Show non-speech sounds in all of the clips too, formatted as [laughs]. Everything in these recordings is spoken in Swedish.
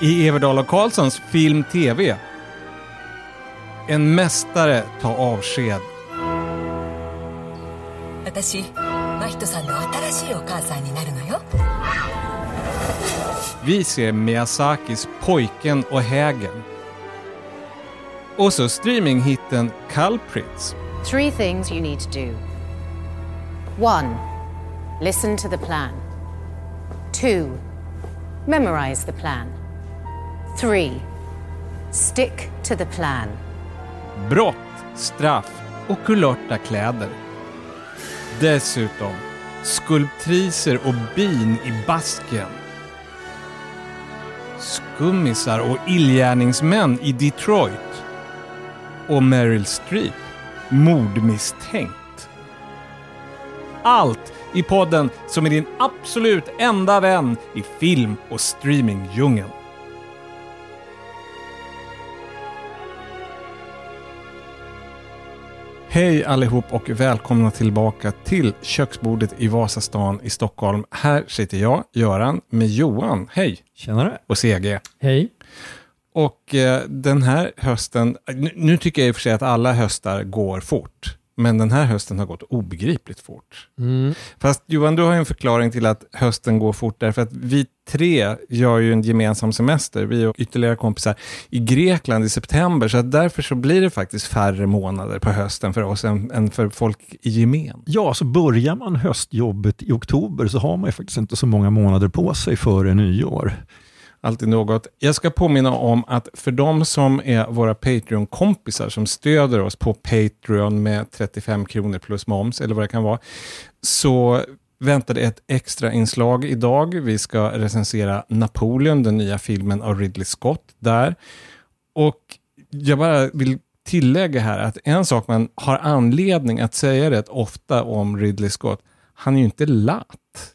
i Everdahl och Karlssons film TV. En mästare tar avsked. Vi ser Miyazakis Pojken och hägen. Och så streaminghitten Culprits. Three things you need to do. One, listen to the plan. Two, memorize the plan. Three, stick to the plan. brott, straff och kulörta kläder. Dessutom skulptriser och bin i basken. Skummisar och illgärningsmän i Detroit. Och Meryl Streep, mordmisstänkt. Allt i podden som är din absolut enda vän i film och streamingdjungeln. Hej allihop och välkomna tillbaka till köksbordet i Vasastan i Stockholm. Här sitter jag, Göran, med Johan, hej, Tjenare. och CG. Hej. Och eh, den här hösten, nu, nu tycker jag i och för sig att alla höstar går fort. Men den här hösten har gått obegripligt fort. Mm. Fast Johan, du har ju en förklaring till att hösten går fort därför att vi tre gör ju en gemensam semester, vi och ytterligare kompisar, i Grekland i september. Så därför så blir det faktiskt färre månader på hösten för oss än, än för folk i gemen. Ja, så börjar man höstjobbet i oktober så har man ju faktiskt inte så många månader på sig före nyår. Alltid något. Jag ska påminna om att för de som är våra Patreon-kompisar som stöder oss på Patreon med 35 kronor plus moms eller vad det kan vara, så väntade ett extra inslag idag. Vi ska recensera Napoleon, den nya filmen av Ridley Scott där. Och jag bara vill tillägga här att en sak man har anledning att säga rätt ofta om Ridley Scott, han är ju inte lat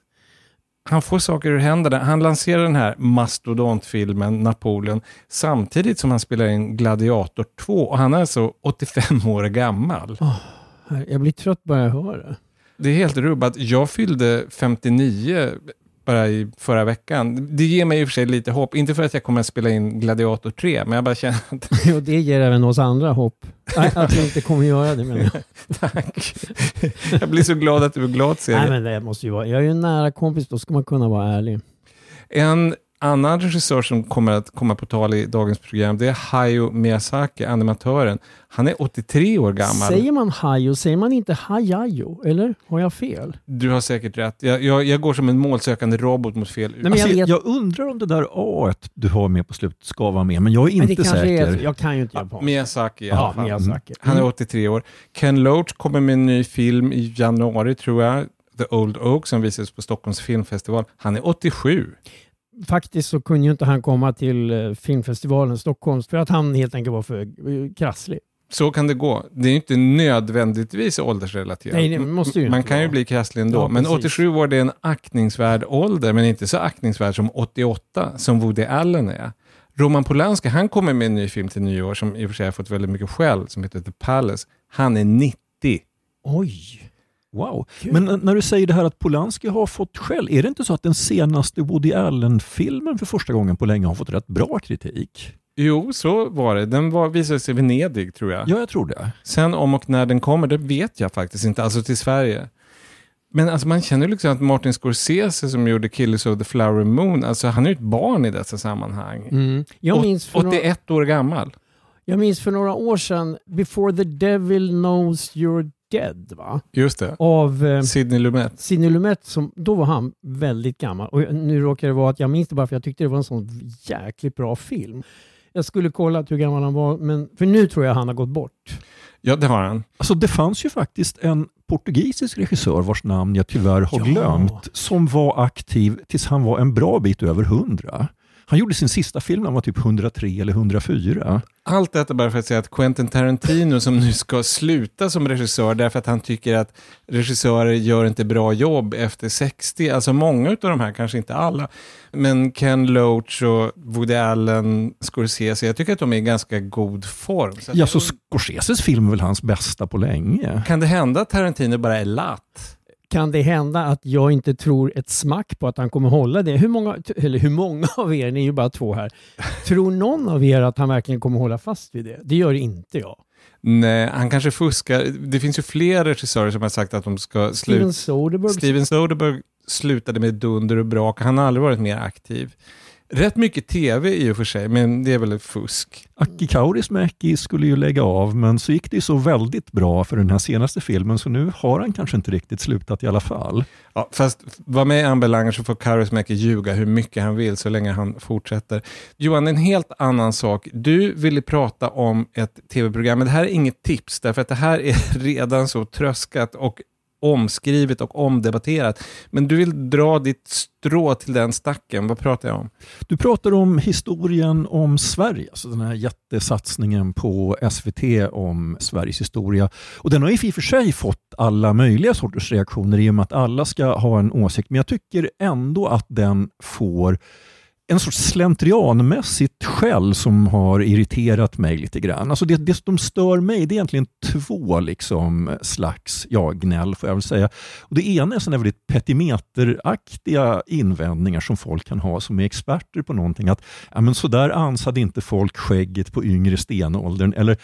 han får saker ur händerna. Han lanserar den här mastodontfilmen Napoleon samtidigt som han spelar in Gladiator 2 och han är alltså 85 år gammal. Jag blir trött bara jag hör det. Det är helt rubbat. Jag fyllde 59 bara i förra veckan. Det ger mig i och för sig lite hopp. Inte för att jag kommer att spela in Gladiator 3, men jag bara känner att [laughs] Och det ger även oss andra hopp. Nej, att vi inte kommer göra det menar jag. [laughs] tack. Jag blir så glad att du är glad, Nej Serie. men det måste ju vara. Jag är ju en nära kompis, då ska man kunna vara ärlig. En annan regissör som kommer att komma på tal i dagens program, det är Hayao Miyazaki, animatören. Han är 83 år gammal. Säger man hajo, säger man inte hajajo? Eller har jag fel? Du har säkert rätt. Jag, jag, jag går som en målsökande robot mot fel men Alltså, jag jag, undrar om det där A du har med på slutet ska vara med, men jag är Men det inte kanske säker. Är, jag kan ju inte japanska. Miyazaki i alla Ja, fall. Miyazaki. Han är Mm. 83 år. Ken Loach kommer med en ny film i januari tror jag. The Old Oak som visades på Stockholms filmfestival. Han är 87. Faktiskt så kunde ju inte han komma till eh, filmfestivalen Stockholm för att han helt enkelt var för eh, krasslig. Så kan det gå. Det är ju inte nödvändigtvis åldersrelaterat. Nej, Man inte kan ju vara. bli krasslig ändå. Ja, men precis. 87 år det är en aktningsvärd ålder, men inte så aktningsvärd som 88 som Woody Allen är. Roman Polanski, han kommer med en ny film till nyår som i och för sig har fått väldigt mycket skäll, som heter The Palace. Han är 90. Oj! Wow. Men n- när du säger det här att Polanski har fått skäll, är det inte så att den senaste Woody Allen-filmen för första gången på länge har fått rätt bra kritik? Jo, så var det. Den var, visade sig i Venedig, tror jag. Ja, jag tror det. Sen om och när den kommer, det vet jag faktiskt inte. Alltså till Sverige. Men alltså man känner ju liksom att Martin Scorsese som gjorde Killers of the Flower Moon, alltså han är ju ett barn i dessa sammanhang. Mm. Jag, minns för några, 81 år gammal. jag minns för några år sedan, Before the Devil knows you're dead, va? Just det. Av eh, Sidney Lumet. Sidney Lumet, som, då var han väldigt gammal. Och nu råkar det vara att jag minns det bara för jag tyckte det var en sån jäkligt bra film. Jag skulle kolla hur gammal han var, men för nu tror jag han har gått bort. Ja, det har han. Alltså det fanns ju faktiskt en portugisisk regissör vars namn jag tyvärr har Ja. glömt, som var aktiv tills han var en bra bit över 100. Han gjorde sin sista film när han var typ 103 eller 104. Allt detta bara för att säga att Quentin Tarantino som nu ska sluta som regissör därför att han tycker att regissörer gör inte bra jobb efter 60. Alltså många av de här, kanske inte alla, men Ken Loach och Woody Allen, Scorsese, jag tycker att de är i ganska god form. Så Ja, så Scorseses film är väl hans bästa på länge. Kan det hända att Tarantino bara är latt? Kan det hända att jag inte tror ett smack på att han kommer hålla det? Hur många, eller hur många av er, ni är ju bara två här, tror någon av er att han verkligen kommer hålla fast vid det? Det gör inte jag. Nej, han kanske fuskar. Det finns ju fler regissörer som har sagt att de ska sluta. Steven Soderbergh Steven Soderbergh slutade med dunder och brak. Han har aldrig varit mer aktiv. Rätt mycket tv i och för sig, men det är väl ett fusk. Aki Kaurismäki skulle ju lägga av, men så gick det ju så väldigt bra för den här senaste filmen, så nu har han kanske inte riktigt slutat i alla fall. Ja, fast vad mig anbelangar så får Kaurismäki ljuga hur mycket han vill så länge han fortsätter. Johan, en helt annan sak. Du ville prata om ett tv-program, men det här är inget tips, därför att det här är [laughs] redan så tröskat och omskrivet och omdebatterat. Men du vill dra ditt strå till den stacken. Vad pratar jag om? Du pratar om historien om Sverige, alltså den här jättesatsningen på SVT om Sveriges historia. Och den har i och för sig fått alla möjliga sorters reaktioner i och med att alla ska ha en åsikt, men jag tycker ändå att den får en sorts slentrianmässigt skäll som har irriterat mig lite grann. Alltså det, det som stör mig det är egentligen två liksom slags ja, gnäll, får jag väl säga. Och det ena är sådana väldigt petimeteraktiga invändningar som folk kan ha som är experter på någonting. Att ja, men så där ansade inte folk skägget på yngre stenåldern. Eller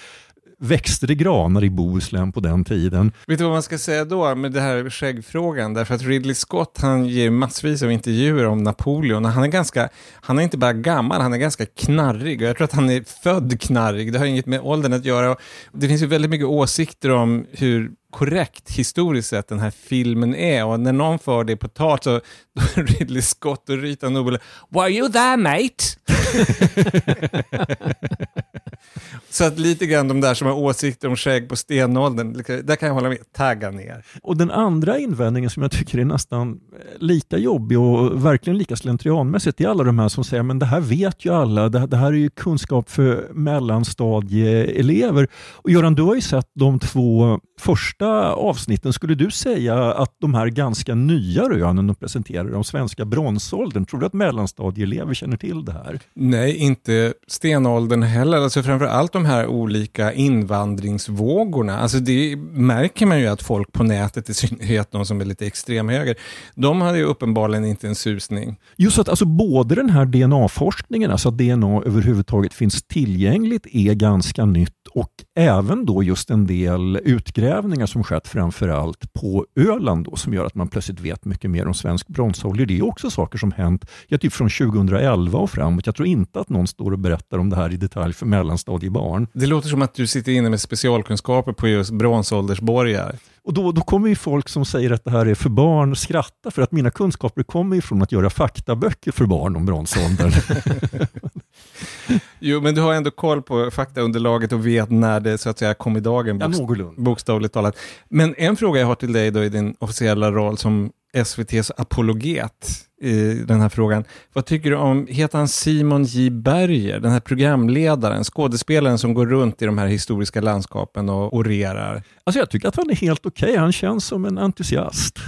växte det granar i Bohuslän på den tiden. Vet du vad man ska säga då med det här skäggfrågan? Därför att Ridley Scott han ger massvis av intervjuer om Napoleon och han är ganska, han är inte bara gammal, han är ganska knarrig och jag tror att han är född knarrig, det har inget med åldern att göra. Det finns ju väldigt mycket åsikter om hur korrekt historiskt sett den här filmen är och när någon för det på tal så [laughs] är Ridley Scott och Rita Nobel “Were you there mate?” [laughs] Så att lite grann de där som har åsikter om skägg på stenåldern, där kan jag hålla med, tagga ner. Och den andra invändningen som jag tycker är nästan lika jobbig och verkligen lika slentrianmässigt, är alla de här som säger men det här vet ju alla, det, det här är ju kunskap för mellanstadieelever. Och Göran, du har ju sett de två första avsnitten. Skulle du säga att de här ganska nya rönen de presenterar om svenska bronsåldern, tror du att mellanstadieelever känner till det här? Nej, inte stenåldern heller. Alltså framför allt de här olika invandringsvågorna. Alltså det märker man ju att folk på nätet, i synnerhet de som är lite extremhöger, de hade ju uppenbarligen inte en susning. Just att alltså både den här DNA-forskningen, alltså att DNA överhuvudtaget finns tillgängligt, är ganska nytt och även då just en del utgrävningar som skett framförallt på Öland då, som gör att man plötsligt vet mycket mer om svensk bronsålder. Det är också saker som hänt ja, typ från 2011 och framåt. Jag tror inte att någon står och berättar om det här i detalj för mellanstadiebarn. Det låter som att du sitter inne med specialkunskaper på just bronsåldersborgar. Och då, då kommer ju folk som säger att det här är för barn skratta för att mina kunskaper kommer ifrån att göra faktaböcker för barn om bronsåldern. [laughs] jo, men du har ändå koll på faktaunderlaget och vet när det så att säga kom i dagen, bokst ja, bokstavligt talat. Men en fråga jag har till dig då i din officiella roll som SVTs apologet i den här frågan. Vad tycker du om, heter han Simon J Berger, den här programledaren, skådespelaren som går runt i de här historiska landskapen och orerar? Alltså jag tycker att han är helt okej, okay. han känns som en entusiast.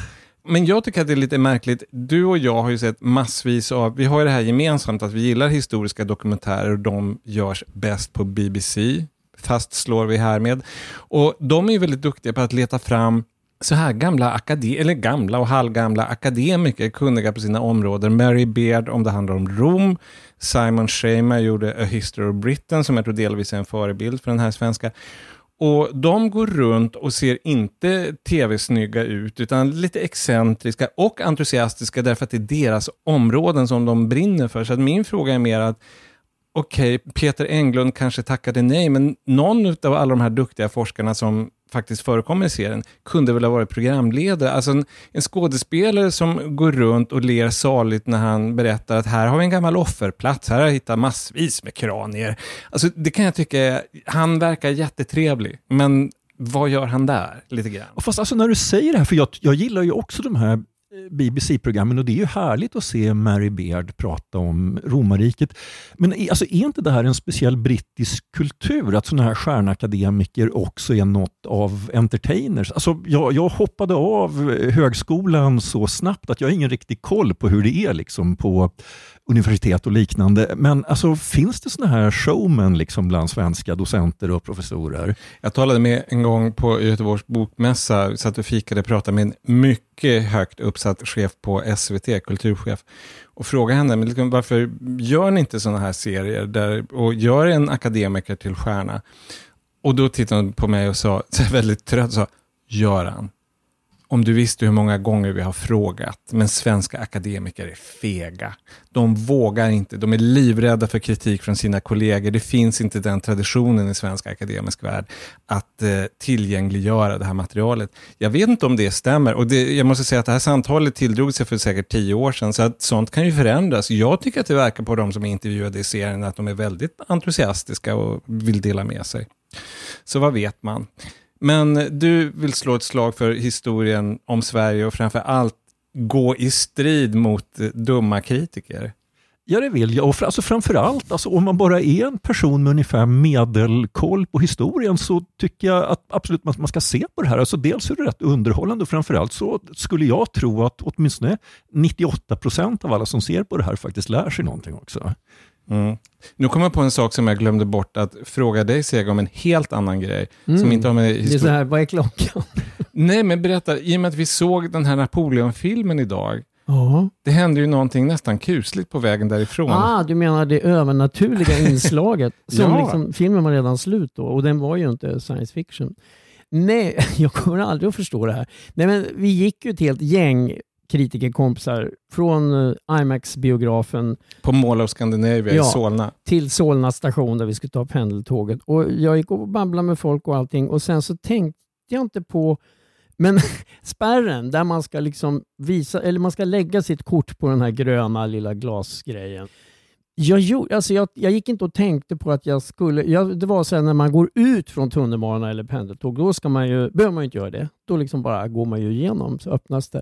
Men jag tycker att det är lite märkligt. Du och jag har ju sett massvis av, vi har ju det här gemensamt att vi gillar historiska dokumentärer och de görs bäst på BBC, fastslår vi härmed. Och de är ju väldigt duktiga på att leta fram så här gamla, akade eller gamla och halvgamla akademiker, kunniga på sina områden. Mary Beard om det handlar om Rom. Simon Shamer gjorde A History of Britain som jag tror delvis är en förebild för den här svenska. Och de går runt och ser inte tv-snygga ut, utan lite excentriska och entusiastiska därför att det är deras områden som de brinner för. Så att min fråga är mer att okej, okay, Peter Englund kanske tackade nej, men någon av alla de här duktiga forskarna som faktiskt förekommer i serien kunde väl ha varit programledare. Alltså en, en skådespelare som går runt och ler saligt när han berättar att här har vi en gammal offerplats, här har jag hittat massvis med kranier. Alltså det kan jag tycka, han verkar jättetrevlig, men vad gör han där? Lite grann. fast alltså när du säger det här, för jag, jag gillar ju också de här BBC-programmen och det är ju härligt att se Mary Beard prata om romarriket. Men alltså, är inte det här en speciell brittisk kultur, att sådana här stjärnakademiker också är något av entertainers? Alltså, jag, jag hoppade av högskolan så snabbt att jag har ingen riktig koll på hur det är liksom på universitet och liknande. Men alltså, finns det såna här showmen liksom bland svenska docenter och professorer? Jag talade med en gång på Göteborgs bokmässa, satt och fikade och pratade med en mycket högt uppsatt chef på SVT, kulturchef, och frågade henne, men liksom, varför gör ni inte sådana här serier där, och gör en akademiker till stjärna? Och då tittade hon på mig och sa, [laughs] väldigt trött, sa, Göran, om du visste hur många gånger vi har frågat, men svenska akademiker är fega. De vågar inte, de är livrädda för kritik från sina kollegor. Det finns inte den traditionen i svensk akademisk värld att eh, tillgängliggöra det här materialet. Jag vet inte om det stämmer och det, jag måste säga att det här samtalet tilldrog sig för säkert tio år sedan, så att sånt kan ju förändras. Jag tycker att det verkar på de som är intervjuade i serien att de är väldigt entusiastiska och vill dela med sig. Så vad vet man? Men du vill slå ett slag för historien om Sverige och framför allt gå i strid mot eh, dumma kritiker. Ja, det vill jag. Och alltså framförallt, alltså, om man bara är en person med ungefär medelkoll på historien så tycker jag att absolut man, man ska se på det här. Alltså, dels är det rätt underhållande och framförallt så skulle jag tro att åtminstone 98 procent av alla som ser på det här faktiskt lär sig någonting också. Mm. Nu kommer jag på en sak som jag glömde bort att fråga dig Sega om en helt annan grej. Mm. Som inte har med Det är så här, vad är klockan? [laughs] Nej, men berätta, i och med att vi såg den här Napoleon-filmen idag, Ja. det hände ju någonting nästan kusligt på vägen därifrån. Ah, du menar det övernaturliga [laughs] inslaget? Som Ja. liksom, filmen var redan slut då och den var ju inte science fiction. Nej, [laughs] jag kommer aldrig att förstå det här. Nej, men vi gick ju ett helt gäng kritikerkompisar från eh, IMAX-biografen På Mall of Scandinavia Ja. i Solna. till Solna station där vi skulle ta pendeltåget. Och jag gick och babblade med folk och allting och sen så tänkte jag inte på men [laughs] spärren där man ska liksom visa, eller man ska lägga sitt kort på den här gröna lilla glasgrejen. Jag, gjorde, alltså jag, jag gick inte och tänkte på att jag skulle... Jag, det var så här när man går ut från tunnelbana eller pendeltåg, då ska man ju, behöver man ju inte göra det. Då liksom bara går man ju igenom så öppnas det.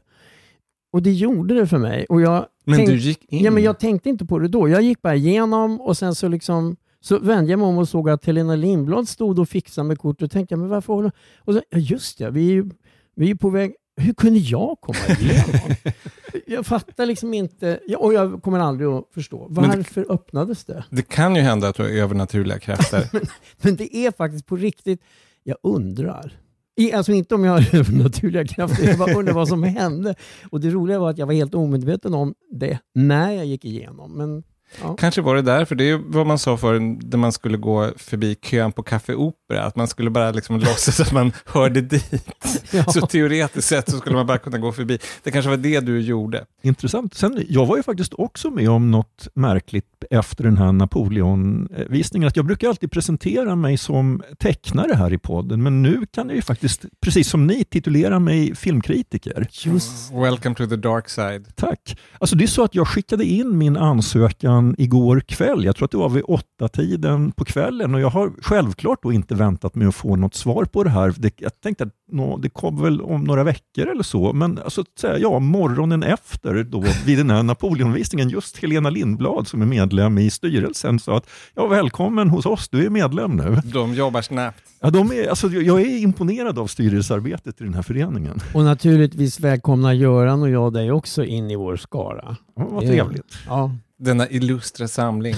Och det gjorde det för mig. Och jag Men tänk- du gick in. Ja, men jag tänkte inte på det då. Jag gick bara igenom och sen så liksom så vände jag mig om och såg att Helena Lindblad stod och fixade med kort och tänkte men varför håller Och så, ja, just det, vi är ju vi är på väg... Hur kunde jag komma igenom? [laughs] jag fattar liksom inte, och jag kommer aldrig att förstå. Men det- Varför öppnades det? Det kan ju hända att du har övernaturliga krafter. [laughs] Men det är faktiskt på riktigt, jag undrar. I, alltså inte om jag har [laughs] övernaturliga krafter, jag bara undrar vad som hände. Och det roliga var att jag var helt omedveten om det när jag gick igenom. Men ja. Kanske var det därför. Det är vad man sa för när man skulle gå förbi kön på Café Opera, att man skulle bara liksom [laughs] låtsas att man hörde dit. [laughs] Ja. Så teoretiskt sett så skulle man bara kunna gå förbi. Det kanske var det du gjorde. Intressant. Sen, jag var ju faktiskt också med om något märkligt efter den här Napoleon-visningen. Att jag brukar alltid presentera mig som tecknare här i podden, men nu kan jag ju faktiskt, precis som ni, titulera mig filmkritiker. Just Welcome to the dark side. Tack. Alltså det är så att jag skickade in min ansökan igår kväll. Jag tror att det var vid åtta tiden på kvällen och jag har självklart då inte väntat mig att få något svar på det här. Det, jag tänkte att nå, det kom väl om några veckor eller så, men alltså, ja, morgonen efter då, vid den här Napoleonvisningen, just Helena Lindblad som är medlem i styrelsen sa att ja, välkommen hos oss, du är medlem nu. De jobbar snabbt. Ja, de är, alltså, jag är imponerad av styrelsearbetet i den här föreningen. Och naturligtvis välkomnar Göran och jag dig också in i vår skara. Ja, vad trevligt. Ja. Denna illustra samling.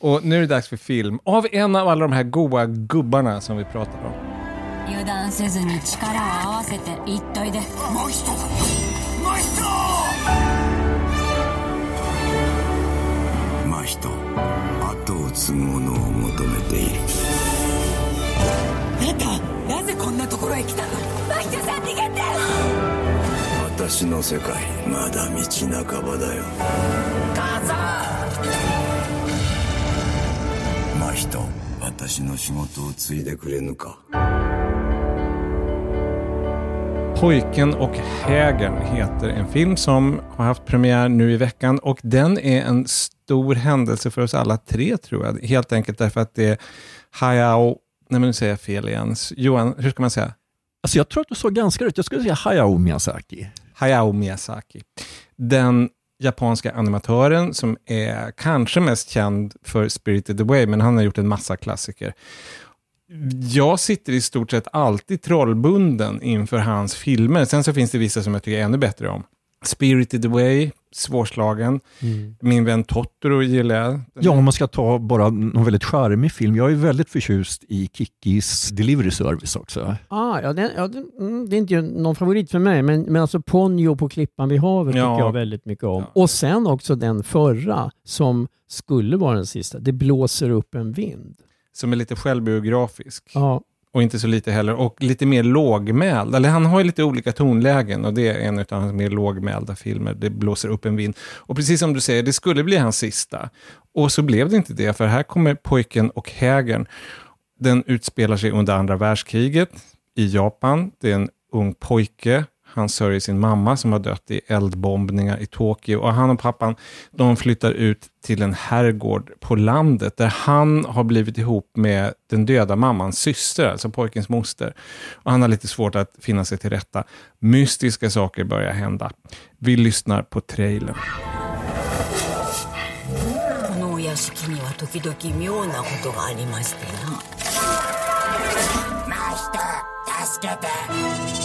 Och nu är det dags för film. Av en av alla de här goa gubbarna som vi pratar om. 油断せずに力を合わせていっといでもう一度真人後を継ぐ者を求めているなぜこんなところへ来たのマヒトさん逃げて私の世界まだ道半ばだよ真人私の仕事を継いでくれぬか Pojken och hägern heter en film som har haft premiär nu i veckan och den är en stor händelse för oss alla tre tror jag. Helt enkelt därför att det är Hayao, nej men nu säger jag fel igen. Johan, hur ska man säga? Alltså jag tror att du sa ganska rätt. Jag skulle säga Hayao Miyazaki. Hayao Miyazaki. Den japanska animatören som är kanske mest känd för Spirited Away, men han har gjort en massa klassiker. Jag sitter i stort sett alltid trollbunden inför hans filmer. Sen så finns det vissa som jag tycker ännu bättre om. Spirited Away, svårslagen. Min vän Totoro gillar jag. Ja, om man ska ta bara någon väldigt charmig film. Jag är väldigt förtjust i Kikkis Delivery Service också. Ah, ja, det, ja, det, mm, det är inte någon favorit för mig, men, men alltså Ponyo på Klippan vid havet Ja. tycker jag väldigt mycket om. Ja. Och sen också den förra som skulle vara den sista, Det blåser upp en vind. Som är lite självbiografisk. Ja, och inte så lite heller. Och lite mer lågmäld. Eller han har ju lite olika tonlägen och det är en av hans mer lågmälda filmer. Det blåser upp en vind. Och precis som du säger, det skulle bli hans sista. Och så blev det inte det, för här kommer pojken och hägern. Den utspelar sig under andra världskriget i Japan. Det är en ung pojke. Han sörjer sin mamma som har dött i eldbombningar i Tokyo. Och han och pappan de flyttar ut till en herrgård på landet där han har blivit ihop med den döda mammans syster, alltså pojkens moster. Och han har lite svårt att finna sig till rätta. Mystiska saker börjar hända. Vi lyssnar på trailern. このお屋敷には時々妙なことがありましてなマスター助けて何人も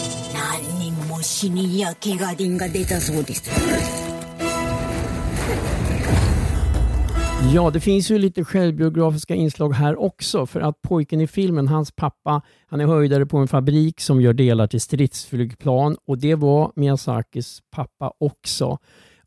死人や怪我人が出たそうです Ja, det finns ju lite självbiografiska inslag här också. För att pojken i filmen, hans pappa, han är höjdare på en fabrik som gör delar till stridsflygplan och det var Miyazakis pappa också.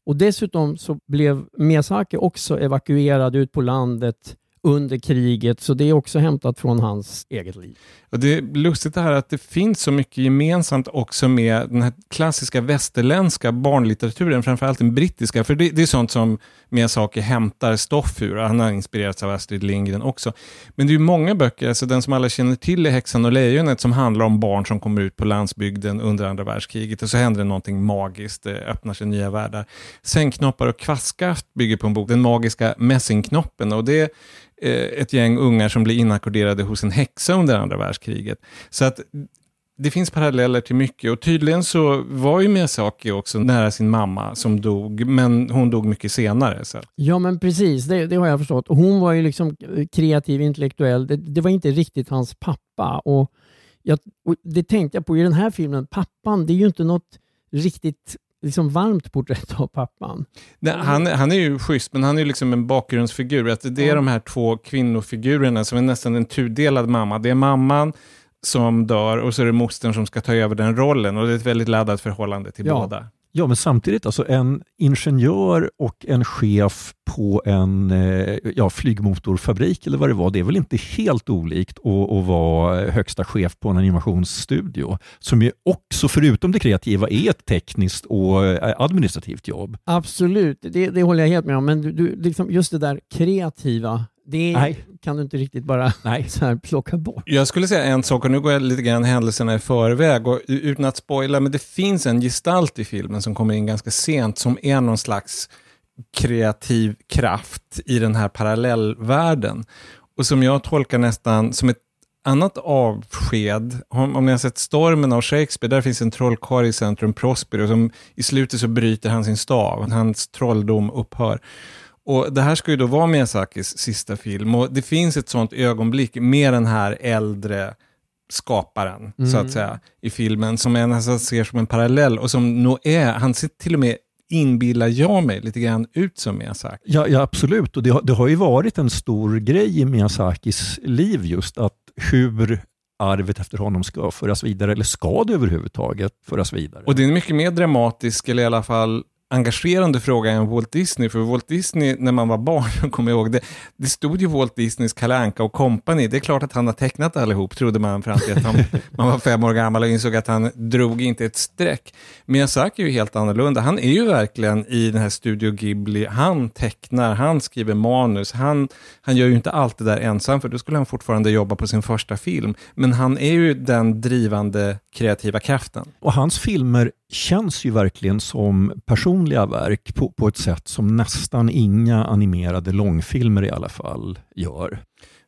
Och Dessutom så blev Miyazaki också evakuerad ut på landet under kriget, så det är också hämtat från hans eget liv. Och det är lustigt det här att det finns så mycket gemensamt också med den här klassiska västerländska barnlitteraturen, framförallt den brittiska, för det, det är sånt som Miyazaki hämtar stoff ur. Han har inspirerats av Astrid Lindgren också. Men det är ju många böcker, alltså den som alla känner till är Häxan och lejonet, som handlar om barn som kommer ut på landsbygden under andra världskriget och så händer det någonting magiskt, det öppnar sig nya världar. Sängknoppar och kvastskaft bygger på en bok, Den magiska mässingknoppen, och det Eh, ett gäng ungar som blir inackorderade hos en häxa under andra världskriget. Så att det finns paralleller till mycket och tydligen så var ju Miyazaki också nära sin mamma som dog, men hon dog mycket senare. Så. Ja, men precis. Det, det har jag förstått. Hon var ju liksom kreativ, intellektuell. Det, det var inte riktigt hans pappa. Och, jag, och Det tänkte jag på i den här filmen. Pappan, det är ju inte något riktigt liksom varmt porträtt av pappan. Nej, han, han är ju schysst, men han är ju liksom en bakgrundsfigur. Att det är Ja. de här två kvinnofigurerna som är nästan en tudelad mamma. Det är mamman som dör och så är det mostern som ska ta över den rollen. Och det är ett väldigt laddat förhållande till Ja. båda. Ja, men samtidigt alltså en ingenjör och en chef på en eh, ja, flygmotorfabrik eller vad det var, det är väl inte helt olikt att, att vara högsta chef på en animationsstudio som ju också, förutom det kreativa, är ett tekniskt och eh, administrativt jobb. Absolut, det, det håller jag helt med om. Men du, du, liksom just det där kreativa, det Nej. kan du inte riktigt bara [laughs] Nej. så här plocka bort. Jag skulle säga en sak, och nu går jag lite grann händelserna i förväg, och utan att spoila, men det finns en gestalt i filmen som kommer in ganska sent, som är någon slags kreativ kraft i den här parallellvärlden. Och som jag tolkar nästan som ett annat avsked, om, om ni har sett Stormen av Shakespeare, där finns en trollkarl i centrum, Prospero, som i slutet så bryter han sin stav, hans trolldom upphör. Och Det här ska ju då vara Miyazakis sista film och det finns ett sånt ögonblick med den här äldre skaparen, så att säga, i filmen, som jag nästan ser som en parallell och som nog är, han ser till och med inbillar jag mig lite grann ut som Miyazaki. Ja, ja absolut. Och det, har- det har ju varit en stor grej i Miyazakis liv just att hur arvet efter honom ska föras vidare, eller ska det överhuvudtaget föras vidare? Och det är mycket mer dramatisk, eller i alla fall engagerande fråga än Walt Disney. För Walt Disney, när man var barn, [laughs] jag kommer ihåg det, det stod ju Walt Disneys Kalle Anka och Company. Det är klart att han har tecknat allihop, trodde man fram till att han, [laughs] man var fem år gammal och insåg att han drog inte ett streck. Miyazaki är ju helt annorlunda. Han är ju verkligen i den här Studio Ghibli. Han tecknar, han skriver manus, han, han gör ju inte allt det där ensam, för då skulle han fortfarande jobba på sin första film. Men han är ju den drivande kreativa kraften. Och hans filmer känns ju verkligen som personliga verk på, på ett sätt som nästan inga animerade långfilmer i alla fall gör.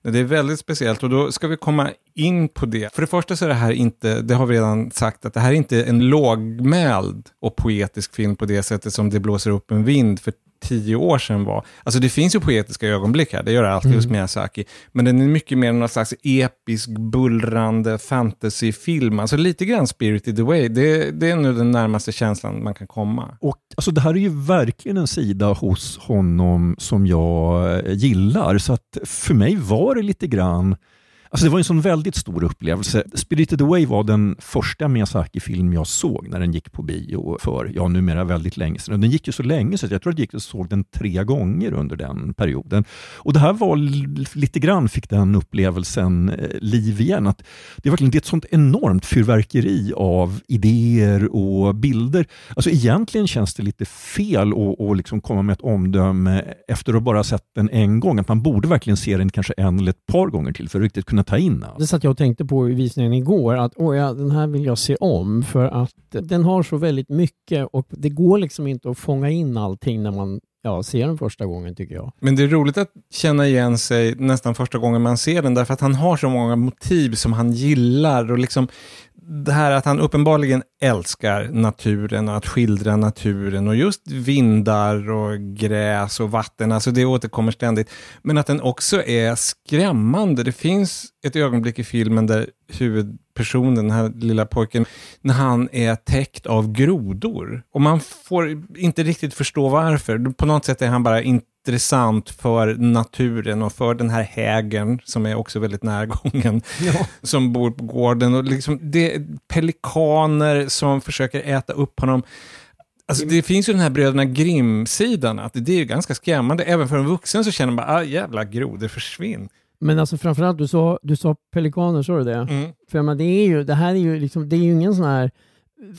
Det är väldigt speciellt och då ska vi komma in på det. För det första så är det här inte, det har vi redan sagt, att det här är inte en lågmäld och poetisk film på det sättet som Det blåser upp en vind. För tio år sedan var. Alltså det finns ju poetiska ögonblick här, det gör det alltid Mm. hos Miyazaki. Men den är mycket mer någon slags episk, bullrande fantasyfilm. Alltså lite grann Spirited Away. Det, det är nu den närmaste känslan man kan komma. Och alltså, Det här är ju verkligen en sida hos honom som jag eh, gillar. Så att för mig var det lite grann Alltså det var en sån väldigt stor upplevelse. Spirited Away var den första Miyazaki-film jag såg när den gick på bio för, ja numera väldigt länge sedan. Och den gick ju så länge så jag tror att jag gick och såg den tre gånger under den perioden. Och det här var lite grann, fick den upplevelsen eh, liv igen. Att det är verkligen det är ett sånt enormt fyrverkeri av idéer och bilder. Alltså egentligen känns det lite fel att, att liksom komma med ett omdöme efter att bara ha sett den en gång. Att man borde verkligen se den kanske en eller ett par gånger till för att riktigt kunna ta in allt. Det satt jag och tänkte på i visningen igår, att oh ja, den här vill jag se om för att den har så väldigt mycket och det går liksom inte att fånga in allting när man ja, ser den första gången tycker jag. Men det är roligt att känna igen sig nästan första gången man ser den, därför att han har så många motiv som han gillar. Och liksom det här att han uppenbarligen älskar naturen och att skildra naturen och just vindar och gräs och vatten, alltså det återkommer ständigt. Men att den också är skrämmande. Det finns ett ögonblick i filmen där huvudpersonen, den här lilla pojken, när han är täckt av grodor. Och man får inte riktigt förstå varför. På något sätt är han bara inte intressant för naturen och för den här hägern som är också väldigt närgången [laughs] som bor på gården. Och liksom det är pelikaner som försöker äta upp honom. Alltså det finns ju den här bröderna Grimm-sidan, att det är ju ganska skrämmande. Även för en vuxen så känner man bara, ah, jävla grodor, försvinn. Men alltså framförallt, du sa, du sa pelikaner, sa du det? Mm. För men det, är ju, det här är ju, liksom, det är ju ingen sån här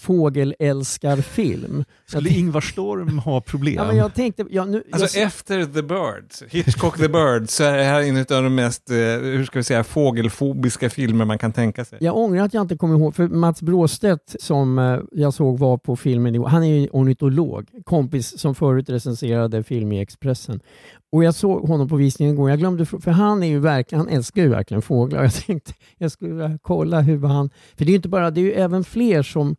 fågelälskarfilm. Skulle Ingvar Storm ha problem? Ja, men jag tänkte, ja, nu, Alltså jag, efter The Birds, Hitchcock The Birds, så är det här en av de mest, eh, hur ska vi säga, fågelfobiska filmer man kan tänka sig. jag ångrar att jag inte kommer ihåg, för Mats Bråstedt som eh, jag såg var på filmen han är ju ornitolog, kompis som förut recenserade film i Expressen. Och jag såg honom på visningen igår, jag glömde, för han är ju verkligen, han älskar ju verkligen fåglar. [laughs] Jag tänkte jag skulle kolla hur han, för det är ju inte bara, det är ju även fler som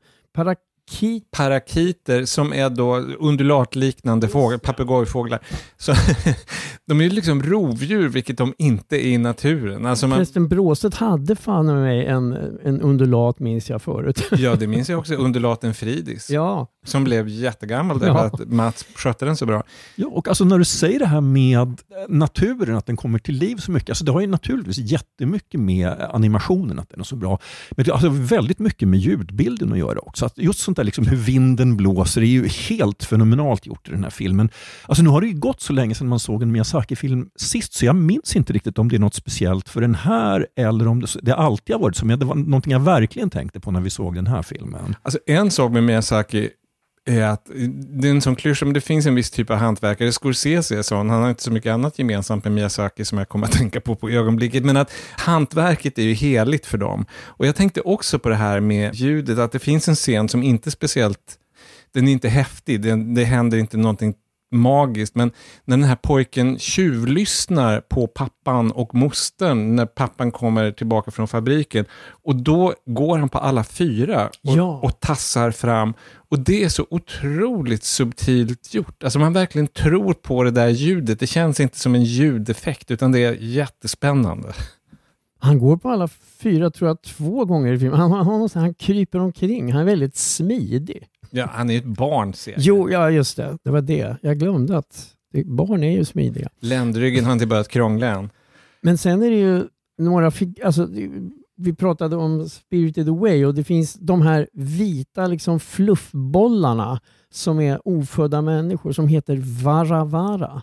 parakit Parakiter som är då undulatliknande fåglar, papegojfåglar. Så [laughs] de är ju liksom rovdjur, vilket de inte är i naturen. Alltså man, Förresten, Bråstedt hade fan med mig en, en undulat minns jag förut. [laughs] ja, det minns jag [laughs] också, undulaten Fridis, ja, som blev jättegammal därför Ja. att Mats skötte den så bra. Ja, och alltså när du säger det här med naturen, att den kommer till liv så mycket. Alltså det har ju naturligtvis jättemycket med animationen, att den är så bra. Men det har alltså väldigt mycket med ljudbilden att göra också. Att just sånt där liksom hur vinden blåser är ju helt fenomenalt gjort i den här filmen. Alltså nu har det ju gått så länge sedan man såg en Miyazaki-film sist, så jag minns inte riktigt om det är något speciellt för den här eller om det, det alltid har varit så. Men det var någonting jag verkligen tänkte på när vi såg den här filmen. Alltså en sak med Miyazaki är att det är en sån klyscha, men det finns en viss typ av hantverkare. Scorsese är sån, han har inte så mycket annat gemensamt med Miyazaki som jag kommer att [laughs] tänka på på ögonblicket, men att hantverket är ju heligt för dem. Och jag tänkte också på det här med ljudet, att det finns en scen som inte speciellt, den är inte häftig, det, det händer inte någonting magiskt, men när den här pojken tjuvlyssnar på pappan och mostern när pappan kommer tillbaka från fabriken och då går han på alla fyra och, Ja. och tassar fram och det är så otroligt subtilt gjort. Alltså man verkligen tror på det där ljudet. Det känns inte som en ljudeffekt utan det är jättespännande. han går på alla fyra, tror jag, två gånger i filmen. Han, han, han, han kryper omkring, han är väldigt smidig. Ja, han är ju ett barn ser jag. Jo, ja just det, det var det. Jag glömde att barn är ju smidiga. Ländryggen har inte börjat krångla än. Men sen är det ju några, alltså, vi pratade om Spirited Away och det finns de här vita liksom fluffbollarna som är ofödda människor som heter Varavara.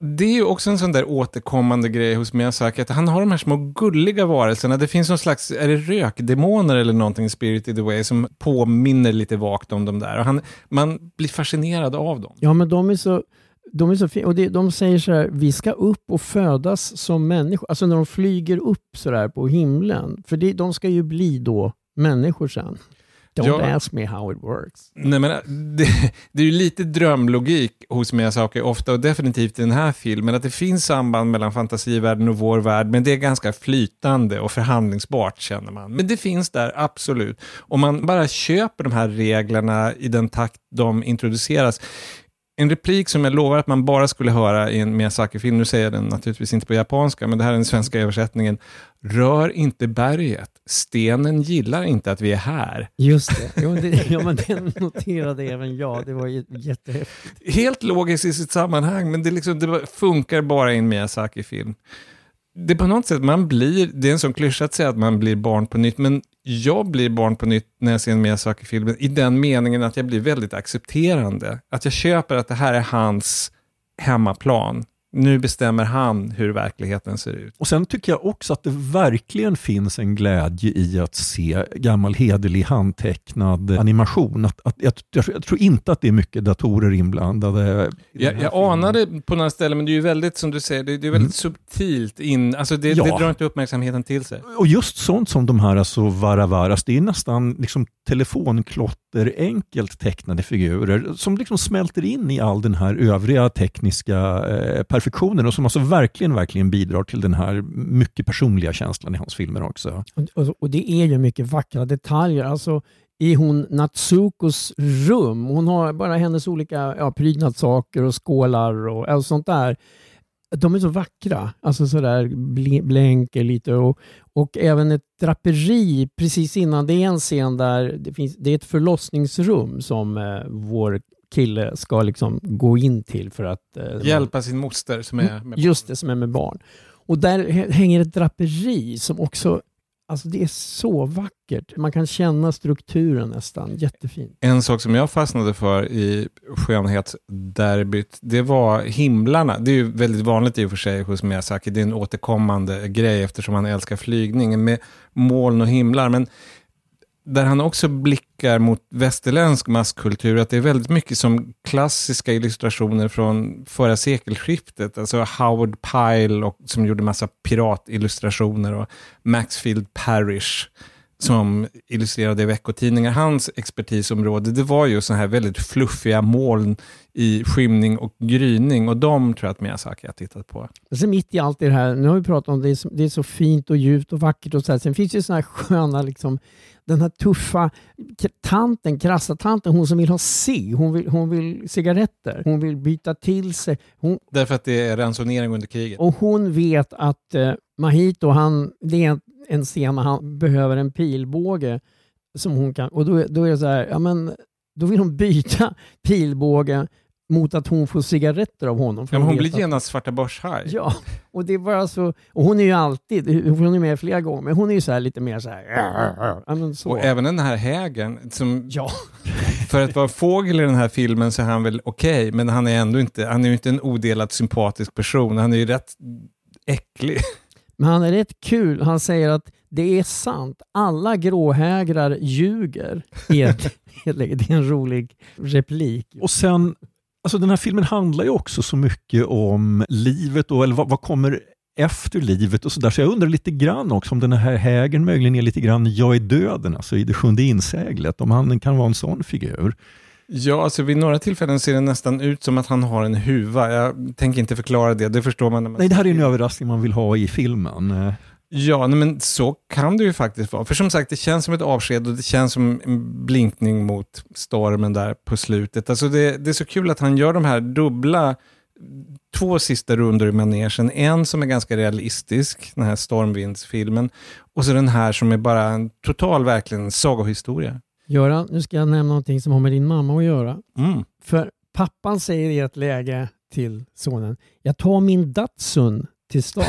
Det är ju också en sån där återkommande grej hos Miyazaki, att han har de här små gulliga varelserna. Det finns någon slags, är det rökdemoner eller någonting i the way, som påminner lite vagt om de där. Och han, man blir fascinerad av dem. Ja, men de är så, de är så fina. Och det, de säger så här, vi ska upp och födas som människor. Alltså när de flyger upp så där på himlen. För det, de ska ju bli då människor sen. Don't Ja. ask me how it works. Nej, men det, [laughs] det är ju lite drömlogik hos Miyazaki ofta och definitivt i den här filmen att det finns samband mellan fantasivärlden och vår värld men det är ganska flytande och förhandlingsbart känner man. Men det finns där absolut. Om man bara köper de här reglerna i den takt de introduceras En replik som jag lovar att man bara skulle höra i en Miyazaki-film, nu säger jag den naturligtvis inte på japanska, men det här är den svenska översättningen. Rör inte berget, stenen gillar inte att vi är här. Just det. Jo, det [laughs] ja, men den noterade även jag. Det var jättehäftigt. Helt logiskt i sitt sammanhang, men det, liksom, det funkar bara i en Miyazaki-film. Det är på något sätt, man blir, det är en sån klyscha att säga att man blir barn på nytt, men jag blir barn på nytt när jag ser en saker i filmen i den meningen att jag blir väldigt accepterande. Att jag köper att det här är hans hemmaplan. Nu bestämmer han hur verkligheten ser ut. Och Sen tycker jag också att det verkligen finns en glädje i att se gammal hederlig handtecknad animation. Att, att, jag, jag tror inte att det är mycket datorer inblandade. Jag, jag anade på några ställen, men det är ju väldigt, som du säger, det, det är väldigt subtilt in, alltså det, Ja. det drar inte uppmärksamheten till sig. Och just sånt som de här alltså varavaras, det är nästan liksom telefonklotter enkelt tecknade figurer som liksom smälter in i all den här övriga tekniska eh, perfektionen och som alltså verkligen, verkligen bidrar till den här mycket personliga känslan i hans filmer också. Och, och, och det är ju mycket vackra detaljer. Alltså, i hon Natsukos rum, hon har bara hennes olika ja, prydnadssaker och skålar och och sånt där. De är så vackra, alltså sådär blänker lite och, och även ett draperi precis innan. Det är en scen där det, finns, det är ett förlossningsrum som eh, vår kille ska liksom gå in till för att eh, Hjälpa sin moster som är med Just det, som är med barn. Och där hä- hänger ett draperi som också, alltså det är så vackert. Man kan känna strukturen nästan, jättefint. En sak som jag fastnade för i skönhetsderbyt, det var himlarna. Det är ju väldigt vanligt i och för sig hos Miyazaki. Det är en återkommande grej eftersom han älskar flygning med moln och himlar. Men där han också blickar mot västerländsk masskultur, att det är väldigt mycket som klassiska illustrationer från förra sekelskiftet. Alltså Howard Pyle och, som gjorde massa piratillustrationer och Maxfield Parrish som illustrerade veckotidningar. Hans expertisområde, det var ju så här väldigt fluffiga moln i skymning och gryning och de tror jag att Miyazaki har tittat på. Sen mitt i allt det här, nu har vi pratat om det, det är så fint och djupt och vackert och så här. Sen finns det ju såna här sköna, liksom, den här tuffa tanten, krassa tanten, hon som vill ha cigg, hon vill, hon vill cigaretter, hon vill byta till sig. Hon, Därför att det är ransonering under kriget. Och hon vet att eh, Mahito, han, det är en, en scen när han behöver en pilbåge som hon kan, och då, då är det så här, ja men då vill hon byta [laughs] pilbåge mot att hon får cigaretter av honom. Ja, men hon vet blir att- genast svarta börshaj. Ja, och det är bara så, och hon är ju alltid, hon är med flera gånger, men hon är ju så här lite mer så här, ja så. Och även den här hägen, som Ja, [laughs] för att vara fågel i den här filmen så är han väl okej, men han är ändå inte, han är ju inte en odelat sympatisk person. Han är ju rätt äcklig. Men han är rätt kul. Han säger att det är sant, alla gråhägrar ljuger. [laughs] Det är en rolig replik. Och sen, alltså den här filmen handlar ju också så mycket om livet och eller vad, vad kommer efter livet och sådär. Så jag undrar lite grann också om den här hägern möjligen är lite grann Jag är döden, alltså i det sjunde inseglet. Om han kan vara en sån figur. Ja, alltså vid några tillfällen ser det nästan ut som att han har en huva. Jag tänker inte förklara det, det förstår man när man Nej, det här är en överraskning man vill ha i filmen. Ja, men så kan det ju faktiskt vara. För som sagt, det känns som ett avsked och det känns som en blinkning mot stormen där på slutet. Alltså det, det är så kul att han gör de här dubbla, två sista rundor i manegen. En som är ganska realistisk, den här stormvindsfilmen. Och så den här som är bara en total, verkligen sagohistoria. Göran, nu ska jag nämna någonting som har med din mamma att göra. Mm. För pappan säger i ett läge till sonen, jag tar min Datsun till stan.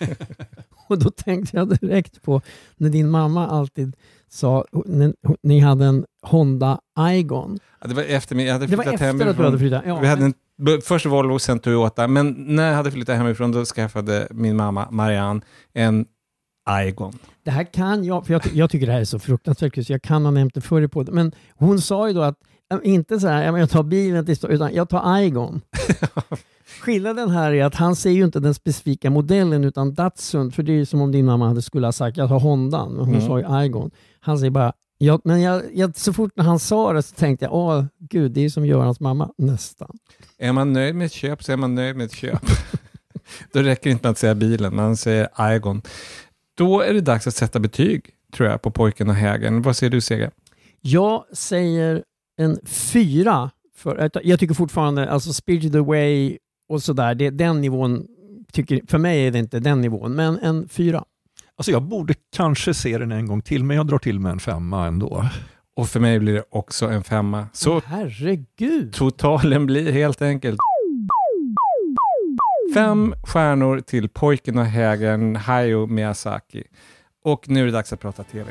[laughs] och då tänkte jag direkt på när din mamma alltid sa, när ni hade en Honda Igon. Ja, det var efter jag hade Det var flyttat efter att du hemifrån. hade flyttat. Ja, Vi hade en, b- först Volvo, sen Toyota. Men när jag hade flyttat hemifrån då skaffade min mamma Marianne en Igon. Det här kan jag, för jag, jag tycker det här är så fruktansvärt kul, så jag kan ha nämnt det förr i podden. Men hon sa ju då att, äh, inte så här, jag tar bilen till utan jag tar Igon. [laughs] Skillnaden här är att han säger ju inte den specifika modellen utan Datsun, för det är ju som om din mamma hade skulle ha sagt jag tar Hondan, men hon Mm. sa ju Igon. Han säger bara, ja, men jag, jag, så fort när han sa det så tänkte jag, åh gud, det är som Görans mamma, nästan. Är man nöjd med ett köp så är man nöjd med ett köp. [laughs] Då räcker det inte med att säga bilen, man säger Igon. Då är det dags att sätta betyg, tror jag, på pojken och hägen. Vad säger du, Sega? Jag säger en fyra För, jag tycker fortfarande, alltså Spirited Away och sådär, det, den nivån, tycker, för mig är det inte den nivån, men en fyra. Alltså jag borde kanske se den en gång till, men jag drar till med en femma ändå. Och för mig blir det också en femma. Så Herregud! totalen blir helt enkelt fem stjärnor till pojken och hägern Hayao Miyazaki. Och nu är det dags att prata TV.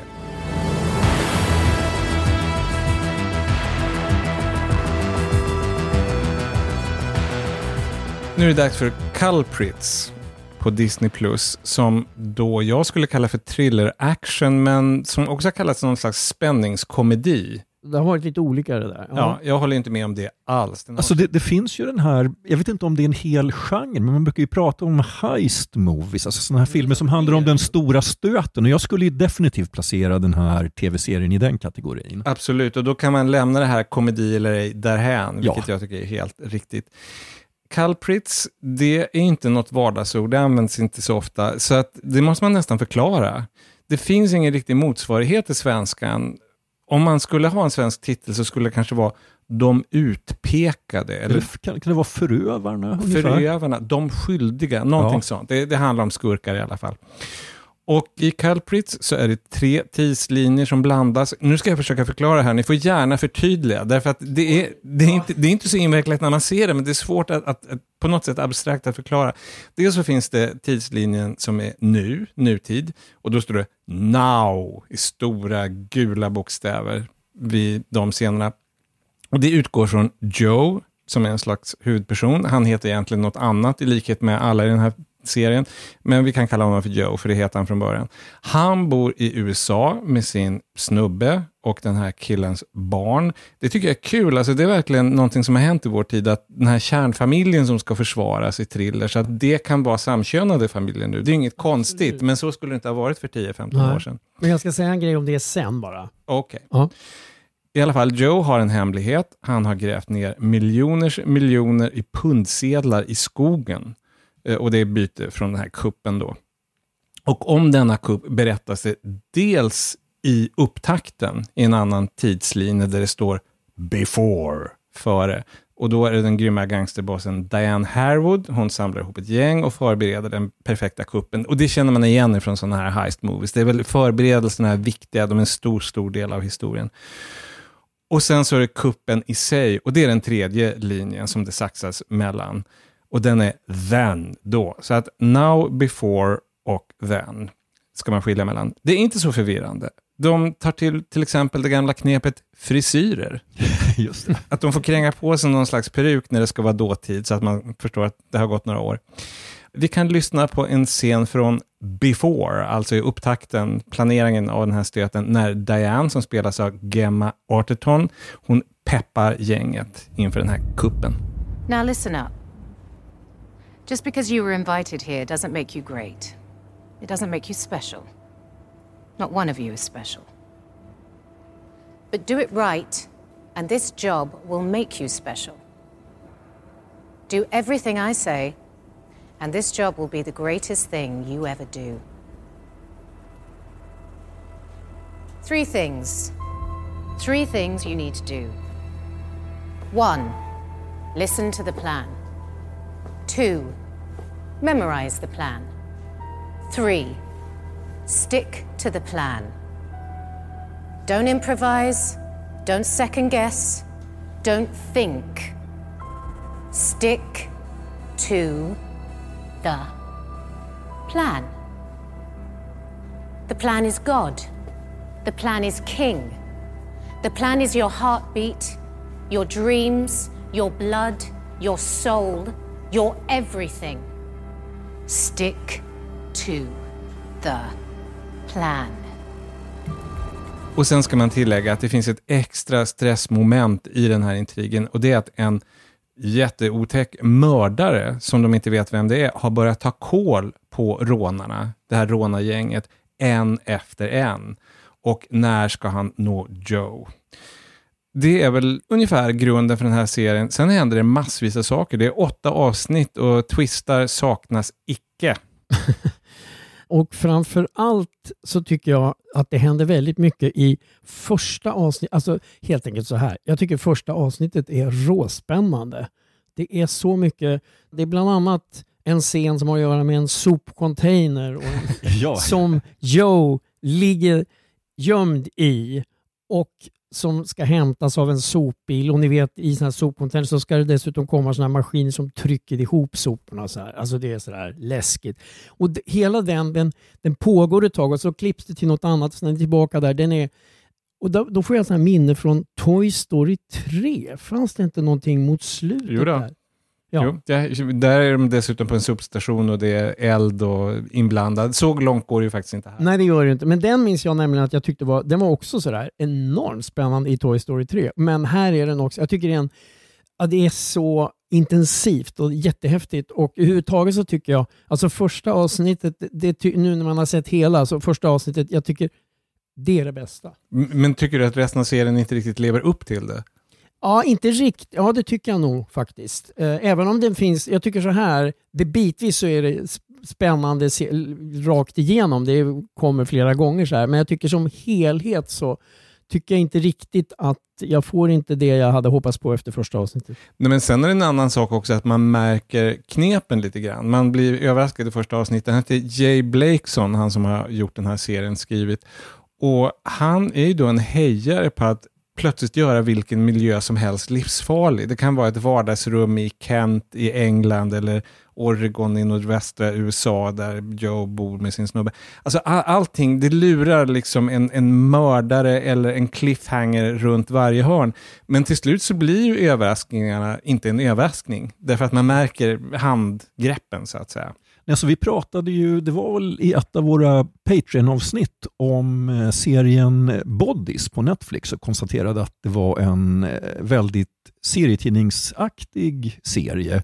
Nu är det dags för Culprits på Disney Plus som då jag skulle kalla för thriller-action men som också har kallats någon slags spänningskomedi. Det har varit lite olika det där. Ja, jag håller inte med om det alls. Den har- Alltså det, det finns ju den här, jag vet inte om det är en hel genre, men man brukar ju prata om heist movies, alltså sådana här filmer som handlar om den stora stöten och jag skulle ju definitivt placera den här tv-serien i den kategorin. Absolut, och då kan man lämna det här komedi eller ej därhän, Ja. vilket jag tycker är helt riktigt. Culprits, det är inte något vardagsord, det används inte så ofta, så att det måste man nästan förklara. Det finns ingen riktig motsvarighet i svenskan. Om man skulle ha en svensk titel så skulle det kanske vara De utpekade, eller Eller kan, kan det vara förövarna? ungefär? Förövarna, de skyldiga, någonting Ja. sånt. Det, det handlar om skurkar i alla fall. Och i Culprits så är det tre tidslinjer som blandas. Nu ska jag försöka förklara här, ni får gärna förtydliga, därför att det är, det är, inte, det är inte så invecklat när man ser det, men det är svårt att, att, att på något sätt abstrakt att förklara. Dels så finns det tidslinjen som är nu, nutid, och då står det now i stora gula bokstäver vid de scenerna. Och det utgår från Joe, som är en slags huvudperson. Han heter egentligen något annat i likhet med alla i den här serien. Men vi kan kalla honom för Joe, för det heter han från början. Han bor i USA med sin snubbe och den här killens barn. Det tycker jag är kul. Alltså, det är verkligen någonting som har hänt i vår tid, att den här kärnfamiljen som ska försvaras i thriller, så att det kan vara samkönade familjer nu. Det är inget konstigt, men så skulle det inte ha varit för 10-15 Nej. år sedan. Men jag ska säga en grej om det sen bara. Okej. Ja. I alla fall, Joe har en hemlighet. Han har grävt ner miljoners miljoner i pundsedlar i skogen. Eh, och det är byte från den här kuppen då. Och om denna kupp berättas det dels i upptakten i en annan tidslinje där det står before, före. Och då är det den grymma gangsterbossen Diane Harwood. Hon samlar ihop ett gäng och förbereder den perfekta kuppen. Och det känner man igen från sådana här heist movies. Det är väl förberedelserna är viktiga, de är en stor, stor del av historien. Och sen så är det kuppen i sig, och det är den tredje linjen som det saxas mellan. Och den är then, då. Så att now, before och then ska man skilja mellan. Det är inte så förvirrande. De tar till till exempel det gamla knepet frisyrer. [laughs] Just det. Att de får kränga på sig någon slags peruk när det ska vara dåtid, så att man förstår att det har gått några år. Vi kan lyssna på en scen från Before, alltså i upptakten, planeringen av den här stöten, när Diane, som spelas av Gemma Arterton, hon peppar gänget inför den här kuppen. Now listen up. Just because you were invited here doesn't make you great. It doesn't make you special. Not one of you is special. But do it right, and this job will make you special. Do everything I say, and this job will be the greatest thing you ever do. Three things. Three things you need to do. One, listen to the plan. Two, memorize the plan. Three, stick to the plan. Don't improvise, don't second guess, don't think. Stick to the plan. The plan is God. The plan is King. The plan is your heartbeat, your dreams, your blood, your soul, your everything. Stick to the plan. Och sen ska man tillägga att det finns ett extra stressmoment i den här intrigen och det är att en jätteotäck mördare, som de inte vet vem det är, har börjat ta koll på rånarna, det här rånargänget, en efter en. Och när ska han nå Joe? Det är väl ungefär grunden för den här serien. Sen händer det massvis av saker. Det är åtta avsnitt och twistar saknas icke. [laughs] och framför allt så tycker jag att det händer väldigt mycket i första avsnittet. Alltså helt enkelt så här. Jag tycker första avsnittet är råspännande. Det är så mycket. Det är bland annat en scen som har att göra med en sopcontainer och en [laughs] Ja. som Joe ligger gömd i och som ska hämtas av en sopbil och ni vet i sådana här sopcontainer så ska det dessutom komma sådana maskiner som trycker ihop soporna. Så här. Alltså det är sådär läskigt. Och hela den, den, den pågår ett tag och så klipps det till något annat och sen är tillbaka där. Den är, och då, då får jag sådana minne från Toy Story 3. Fanns det inte någonting mot slutet Jo då. där? Ja. Jo, där, där är de dessutom på en sopstation och det är eld och inblandad. Så långt går det ju faktiskt inte här. Nej, det gör det inte. Men den minns jag nämligen att jag tyckte var, den var också sådär enormt spännande i Toy Story 3. Men här är den också, jag tycker det är, en, ja, det är så intensivt och jättehäftigt och överhuvudtaget så tycker jag, alltså första avsnittet, det, nu när man har sett hela, så första avsnittet, jag tycker det är det bästa. Men tycker du att resten av serien inte riktigt lever upp till det? Ja, inte riktigt. Ja, det tycker jag nog faktiskt. Eh, även om den finns, jag tycker så här, det bitvis så är det spännande rakt igenom. Det kommer flera gånger så här. Men jag tycker som helhet så tycker jag inte riktigt att jag får inte det jag hade hoppats på efter första avsnittet. Nej, men sen är det en annan sak också att man märker knepen lite grann. Man blir överraskad i första avsnittet. Han heter Jay Blakeson, han som har gjort den här serien, skrivit. Och han är ju då en hejare på att plötsligt göra vilken miljö som helst livsfarlig. Det kan vara ett vardagsrum i Kent i England eller Oregon i nordvästra USA där Joe bor med sin snubbe. Alltså all, allting, det lurar liksom en, en mördare eller en cliffhanger runt varje hörn. Men till slut så blir ju överraskningarna inte en överraskning. Därför att man märker handgreppen så att säga. Alltså, vi pratade ju, det var väl i ett av våra Patreon-avsnitt om eh, serien Bodies på Netflix och konstaterade att det var en eh, väldigt serietidningsaktig serie.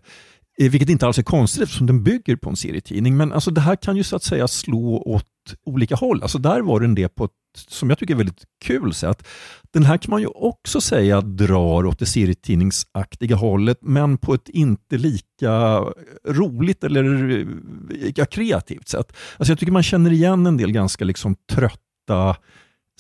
Eh, vilket inte alls är konstigt eftersom den bygger på en serietidning. Men alltså det här kan ju så att säga slå åt olika håll. Alltså där var den det på ett, som jag tycker, väldigt kul sätt. Den här kan man ju också säga drar åt det serietidningsaktiga hållet, men på ett inte lika roligt eller lika kreativt sätt. Alltså jag tycker man känner igen en del ganska liksom trötta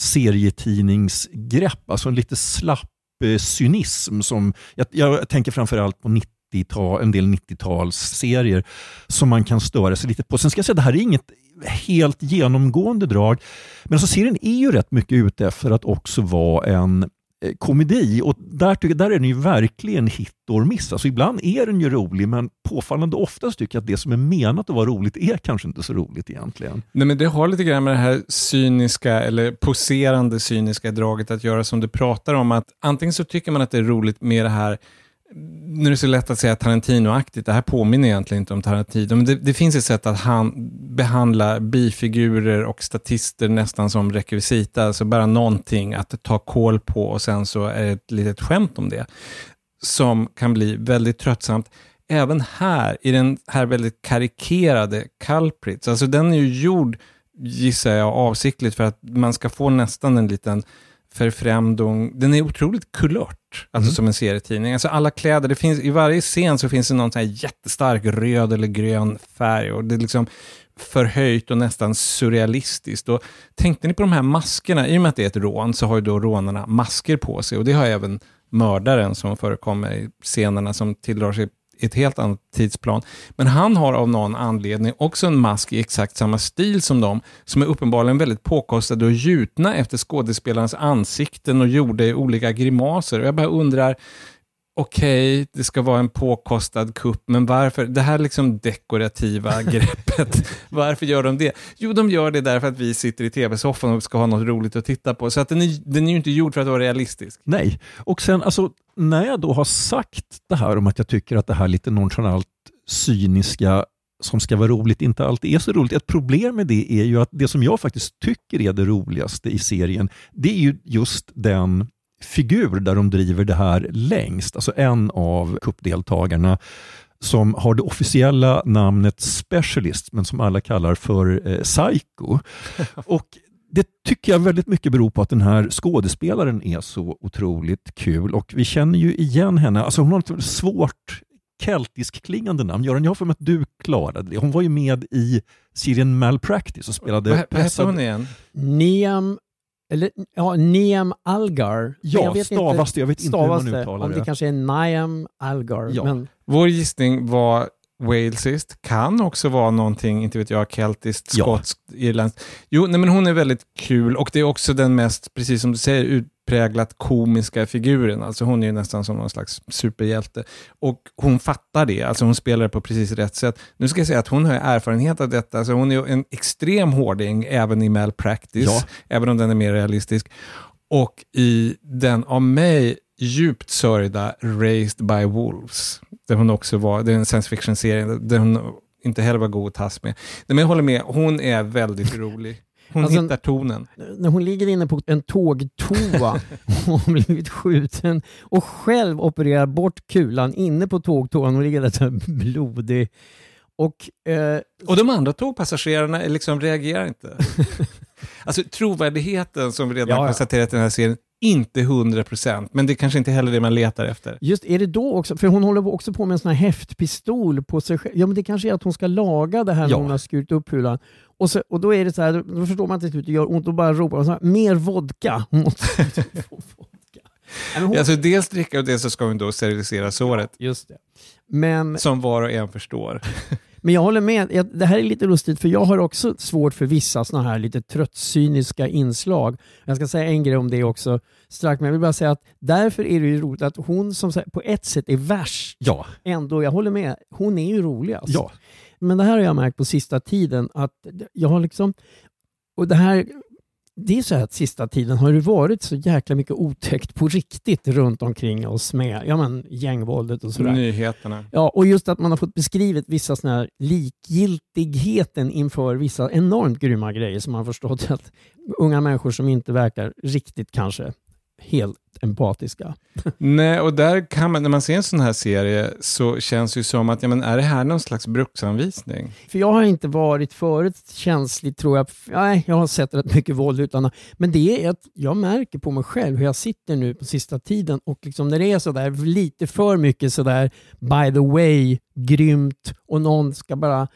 serietidningsgrepp, alltså en lite slapp eh, cynism som, jag, jag tänker framförallt på 90-tal, en del 90-talsserier som man kan störa sig lite på. Sen ska jag säga, det här är inget helt genomgående drag, men alltså serien är ju rätt mycket ute efter att också vara en eh, komedi och där, tycker, där är den ju verkligen hit och miss. Alltså ibland är den ju rolig men påfallande oftast tycker jag att det som är menat att vara roligt är kanske inte så roligt egentligen. Nej, men det har lite grann med det här cyniska eller poserande cyniska draget att göra som du pratar om. att Antingen så tycker man att det är roligt med det här nu är det så lätt att säga Tarantino-aktigt, det här påminner egentligen inte om Tarantino, men det, det finns ett sätt att han behandla bifigurer och statister nästan som rekvisita, alltså bara någonting att ta koll på och sen så är det ett litet skämt om det, som kan bli väldigt tröttsamt. Även här, i den här väldigt karikerade Culprits, alltså den är ju gjord, gissar jag, avsiktligt för att man ska få nästan en liten förfrämdung. Den är otroligt kulört, alltså Mm. som en serietidning. Alltså alla kläder, det finns, i varje scen så finns det någon sån här jättestark röd eller grön färg och det är liksom förhöjt och nästan surrealistiskt. Och tänkte ni på de här maskerna? I och med att det är ett rån så har ju då rånarna masker på sig och det har även mördaren som förekommer i scenerna som tilldrar sig ett helt annat tidsplan. Men han har av någon anledning också en mask i exakt samma stil som dem, som är uppenbarligen väldigt påkostade och gjutna efter skådespelarens ansikten och gjorda i olika grimaser. Och jag bara undrar, okej, det ska vara en påkostad kupp, men varför? Det här liksom dekorativa [laughs] greppet, varför gör de det? Jo, de gör det därför att vi sitter i tv-soffan och ska ha något roligt att titta på. Så att den, är, den är ju inte gjord för att vara realistisk. Nej, och sen alltså, när jag då har sagt det här om att jag tycker att det här lite nonchalant cyniska som ska vara roligt inte alltid är så roligt. Ett problem med det är ju att det som jag faktiskt tycker är det roligaste i serien, det är ju just den figur där de driver det här längst. Alltså en av kuppdeltagarna som har det officiella namnet Specialist, men som alla kallar för eh, Psycho. [laughs] Och det tycker jag väldigt mycket beror på att den här skådespelaren är så otroligt kul och vi känner ju igen henne. Alltså hon har ett svårt keltisk klingande namn. Göran, jag har för mig att du klarade det. Hon var ju med i serien Malpractice och spelade... Vad vad hette hon igen? Niam, eller, ja, Niam Algar. Ja, jag vet stavas det. Jag vet inte hur man det, uttalar Om det det. kanske är Niam Algar. Ja. Men, Vår gissning var walesiskt, kan också vara någonting, inte vet jag, keltiskt, Ja. skotskt, irländskt. Jo, nej, men hon är väldigt kul och det är också den mest, precis som du säger, utpräglat komiska figuren. Alltså hon är ju nästan som någon slags superhjälte. Och hon fattar det, alltså hon spelar det på precis rätt sätt. Nu ska jag säga att hon har erfarenhet av detta, alltså hon är en extrem hårding även i Malpractice, Ja. även om den är mer realistisk. Och i den av mig djupt sörjda Raised by Wolves, där hon också var, det är en science fiction-serie, där hon inte heller var god att tas med. Men jag håller med, hon är väldigt rolig. Hon Alltså, hittar tonen. när hon ligger inne på en tågtoa [laughs] och har blivit skjuten och själv opererar bort kulan inne på tågtoan och ligger där så blodig. Och eh, Och de andra tågpassagerarna liksom reagerar inte. [laughs] alltså trovärdigheten som vi redan Ja, ja. konstaterat i den här serien, inte 100%, men det är kanske inte heller det man letar efter. Just är det då också, för hon håller också på med en sån här häftpistol på sig själv. Ja men det kanske är att hon ska laga det här när Ja. hon har skurit upp hulan. Och, så, och då är det så här, då förstår man till slut, det gör ont och bara ropar hon så här, mer vodka. [laughs] Hon måste få vodka. Nej, hon, Alltså dels dricka och dels så ska hon då sterilisera såret, just det. Men, som var och en förstår. [laughs] men jag håller med, jag, det här är lite lustigt för jag har också svårt för vissa såna här lite tröttcyniska inslag. Jag ska säga en grej om det också strax, men jag vill bara säga att därför är det ju roligt att hon som på ett sätt är värst Ja, ändå, jag håller med, hon är ju roligast. ja. Men det här har jag märkt på sista tiden att jag har liksom, och det här, det är så här att sista tiden har det varit så jäkla mycket otäckt på riktigt runt omkring oss med ja, men, gängvåldet och sådär. Nyheterna. Ja, och just att man har fått beskrivet vissa såna här likgiltigheten inför vissa enormt grymma grejer som man har förstått att unga människor som inte verkar riktigt kanske helt empatiska. Nej, och där kan man, när man ser en sån här serie så känns det ju som att, ja men är det här någon slags bruksanvisning? För jag har inte varit förut känslig tror jag. Nej, jag har sett rätt mycket våld utan Men det är att jag märker på mig själv hur jag sitter nu på sista tiden och liksom när det är sådär lite för mycket sådär by the way, grymt och någon ska bara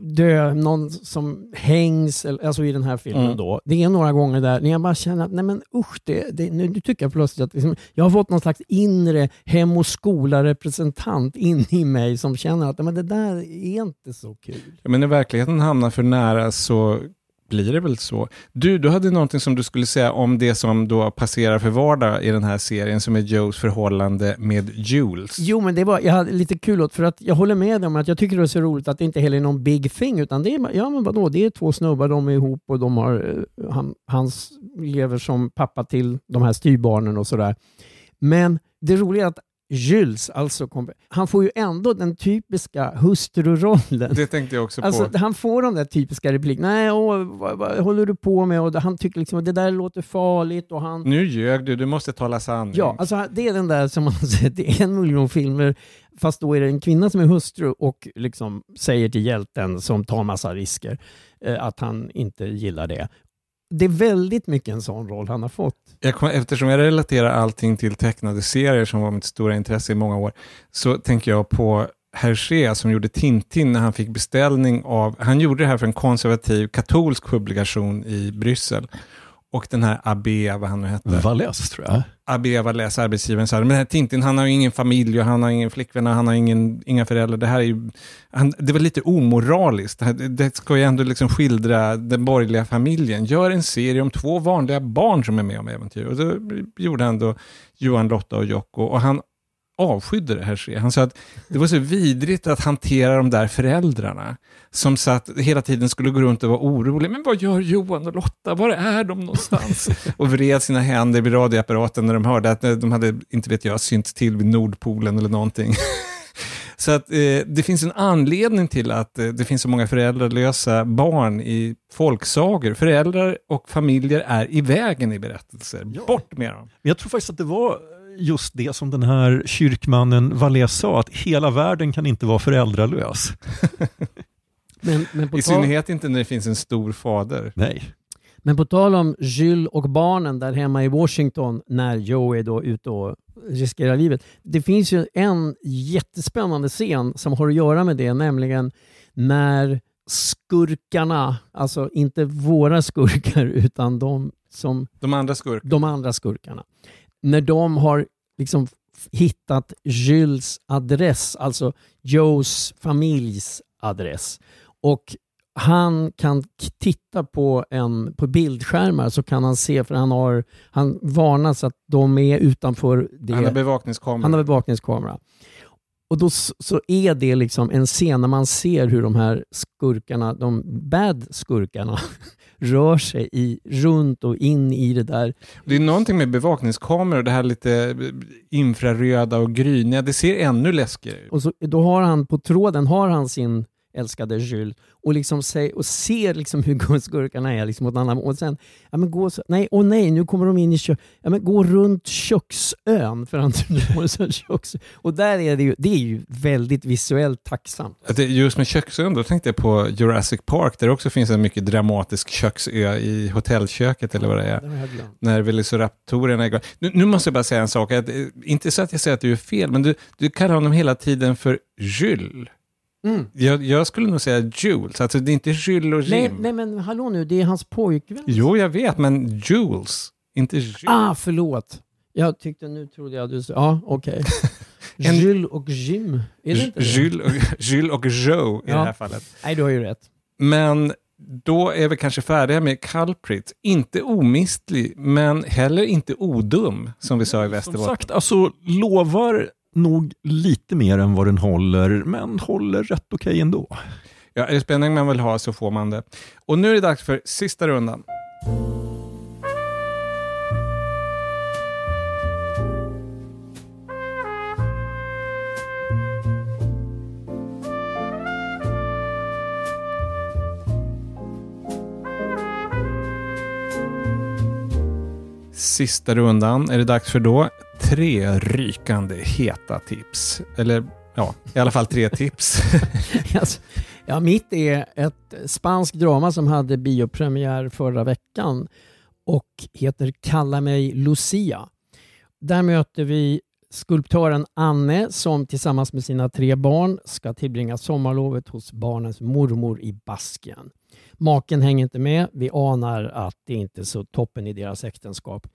dö, någon som hängs, alltså i den här filmen Mm. då. Det är några gånger där när jag bara känner att nej men usch, det, det, nu, tycker jag plötsligt att liksom, jag har fått någon slags inre hem och skola-representant in i mig som känner att men det där är inte så kul. Ja, men när verkligheten hamnar för nära så blir det väl så. Du, du hade någonting som du skulle säga om det som då passerar för vardag i den här serien, som är Joes förhållande med Jules. Jo, men det var, jag hade lite kul åt, för att jag håller med dig om att jag tycker det är så roligt att det inte heller är någon big thing, utan det är, ja men vadå, det är två snubbar, de är ihop och de har, eh, han, hans lever som pappa till de här styrbarnen och sådär. Men det roliga är att Jules, alltså, han får ju ändå den typiska hustrurollen. Det tänkte jag också Alltså, på. han får de där typiska replikerna. Nej, åh, vad, vad håller du på med? Och han tycker liksom att det där låter farligt och han Nu ljög du, du måste tala sanning. Ja, alltså det är den där som man har sett i en miljon filmer, fast då är det en kvinna som är hustru och liksom säger till hjälten som tar massa risker eh, att han inte gillar det. Det är väldigt mycket en sån roll han har fått. Jag kom, eftersom jag relaterar allting till tecknade serier som var mitt stora intresse i många år, så tänker jag på Hergé som gjorde Tintin när han fick beställning av, han gjorde det här för en konservativ katolsk publikation i Bryssel. Och den här Abbé, vad han nu hette, Valles tror jag. Abbé var läs arbetsgivaren sa, men den här Tintin, han har ju ingen familj och han har ingen flickvän och han har ingen, inga föräldrar. Det här är ju, han, det var lite omoraliskt. Det, här, det ska ju ändå liksom skildra den borgerliga familjen. Gör en serie om två vanliga barn som är med om äventyr. Och då gjorde han då Johan, Lotta och Jocko och han avskydde det här. Han sa att det var så vidrigt att hantera de där föräldrarra som satt hela tiden skulle gå runt och vara oroliga. Men vad gör Johan och Lotta? Var är de någonstans? [laughs] och vred sina händer vid radioapparaten när de hörde att de hade, inte vet jag, synts till vid Nordpolen eller någonting. [laughs] Så att eh, det finns en anledning till att eh, det finns så många föräldralösa barn i folksagor. Föräldrar och familjer är i vägen i berättelser. Bort med dem. Jag tror faktiskt att det var just det som den här kyrkmannen Valles sa, att hela världen kan inte vara föräldralös. [laughs] Men, men, på I synnerhet inte när det finns en stor fader. Nej. Men på tal om Jules och barnen där hemma i Washington när Joe är då ute och riskerar livet. Det finns ju en jättespännande scen som har att göra med det, nämligen när skurkarna, alltså inte våra skurkar [laughs] utan de som De andra skurkarna. de andra skurkarna. När de har liksom hittat Jules adress, alltså Joes familjs adress. Och han kan titta på, en, på bildskärmar så kan han se, för han har han varnas att de är utanför det. Han har bevakningskamera. Han har bevakningskamera. Och då så är det liksom en scen när man ser hur de här skurkarna, de bad skurkarna, [laughs] rör sig i, runt och in i det där. Det är någonting med bevakningskameror, det här lite infraröda och gryniga. Det ser ännu läskigare ut. Och så, då har han på tråden har han sin älskade Jules och, liksom säg, och ser liksom hur [laughs] skurkarna är liksom åt andra Och sen, ja men gå så, nej, åh nej, nu kommer de in i kök, ja men gå runt köksön för han har en sån köks... Och där är det ju, det är ju väldigt visuellt tacksamt. Just med köksön, då tänkte jag på Jurassic Park, där det också finns en mycket dramatisk köksö i hotellköket eller vad det är. Det. När Velociraptorerna är igång. Nu, nu måste jag bara säga en sak, att, eh, inte så att jag säger att du är fel, men du, du kallar honom hela tiden för Jules. Mm. Jag, jag skulle nog säga Jules, alltså det är inte Jules och Nej, Jim. nej men hallå nu, det är hans pojkvän. Jo, jag vet, men Jules, inte Jules. Ah, förlåt. Jag tyckte, nu trodde jag du sa, ja okej. [laughs] En- Jules och Jim, är det inte det? Jules, och, Jules och Joe i Ja. det här fallet. Nej, du har ju rätt. Men då är vi kanske färdiga med Culprit. Inte omistlig, men heller inte odum, som vi sa i Som Västerbotten. sagt, alltså lovar nog lite mer än vad den håller, men håller rätt okej ändå. Ja, är det spänning man vill ha så får man det. Och nu är det dags för sista rundan. Sista rundan är det dags för då tre rykande heta tips. Eller ja, i alla fall tre tips. [laughs] Alltså, ja, mitt är ett spanskt drama som hade biopremiär förra veckan och heter Kalla mig Lucia. Där möter vi skulptören Anne som tillsammans med sina tre barn ska tillbringa sommarlovet hos barnens mormor i Baskien. Maken hänger inte med. Vi anar att det inte är så toppen i deras äktenskap.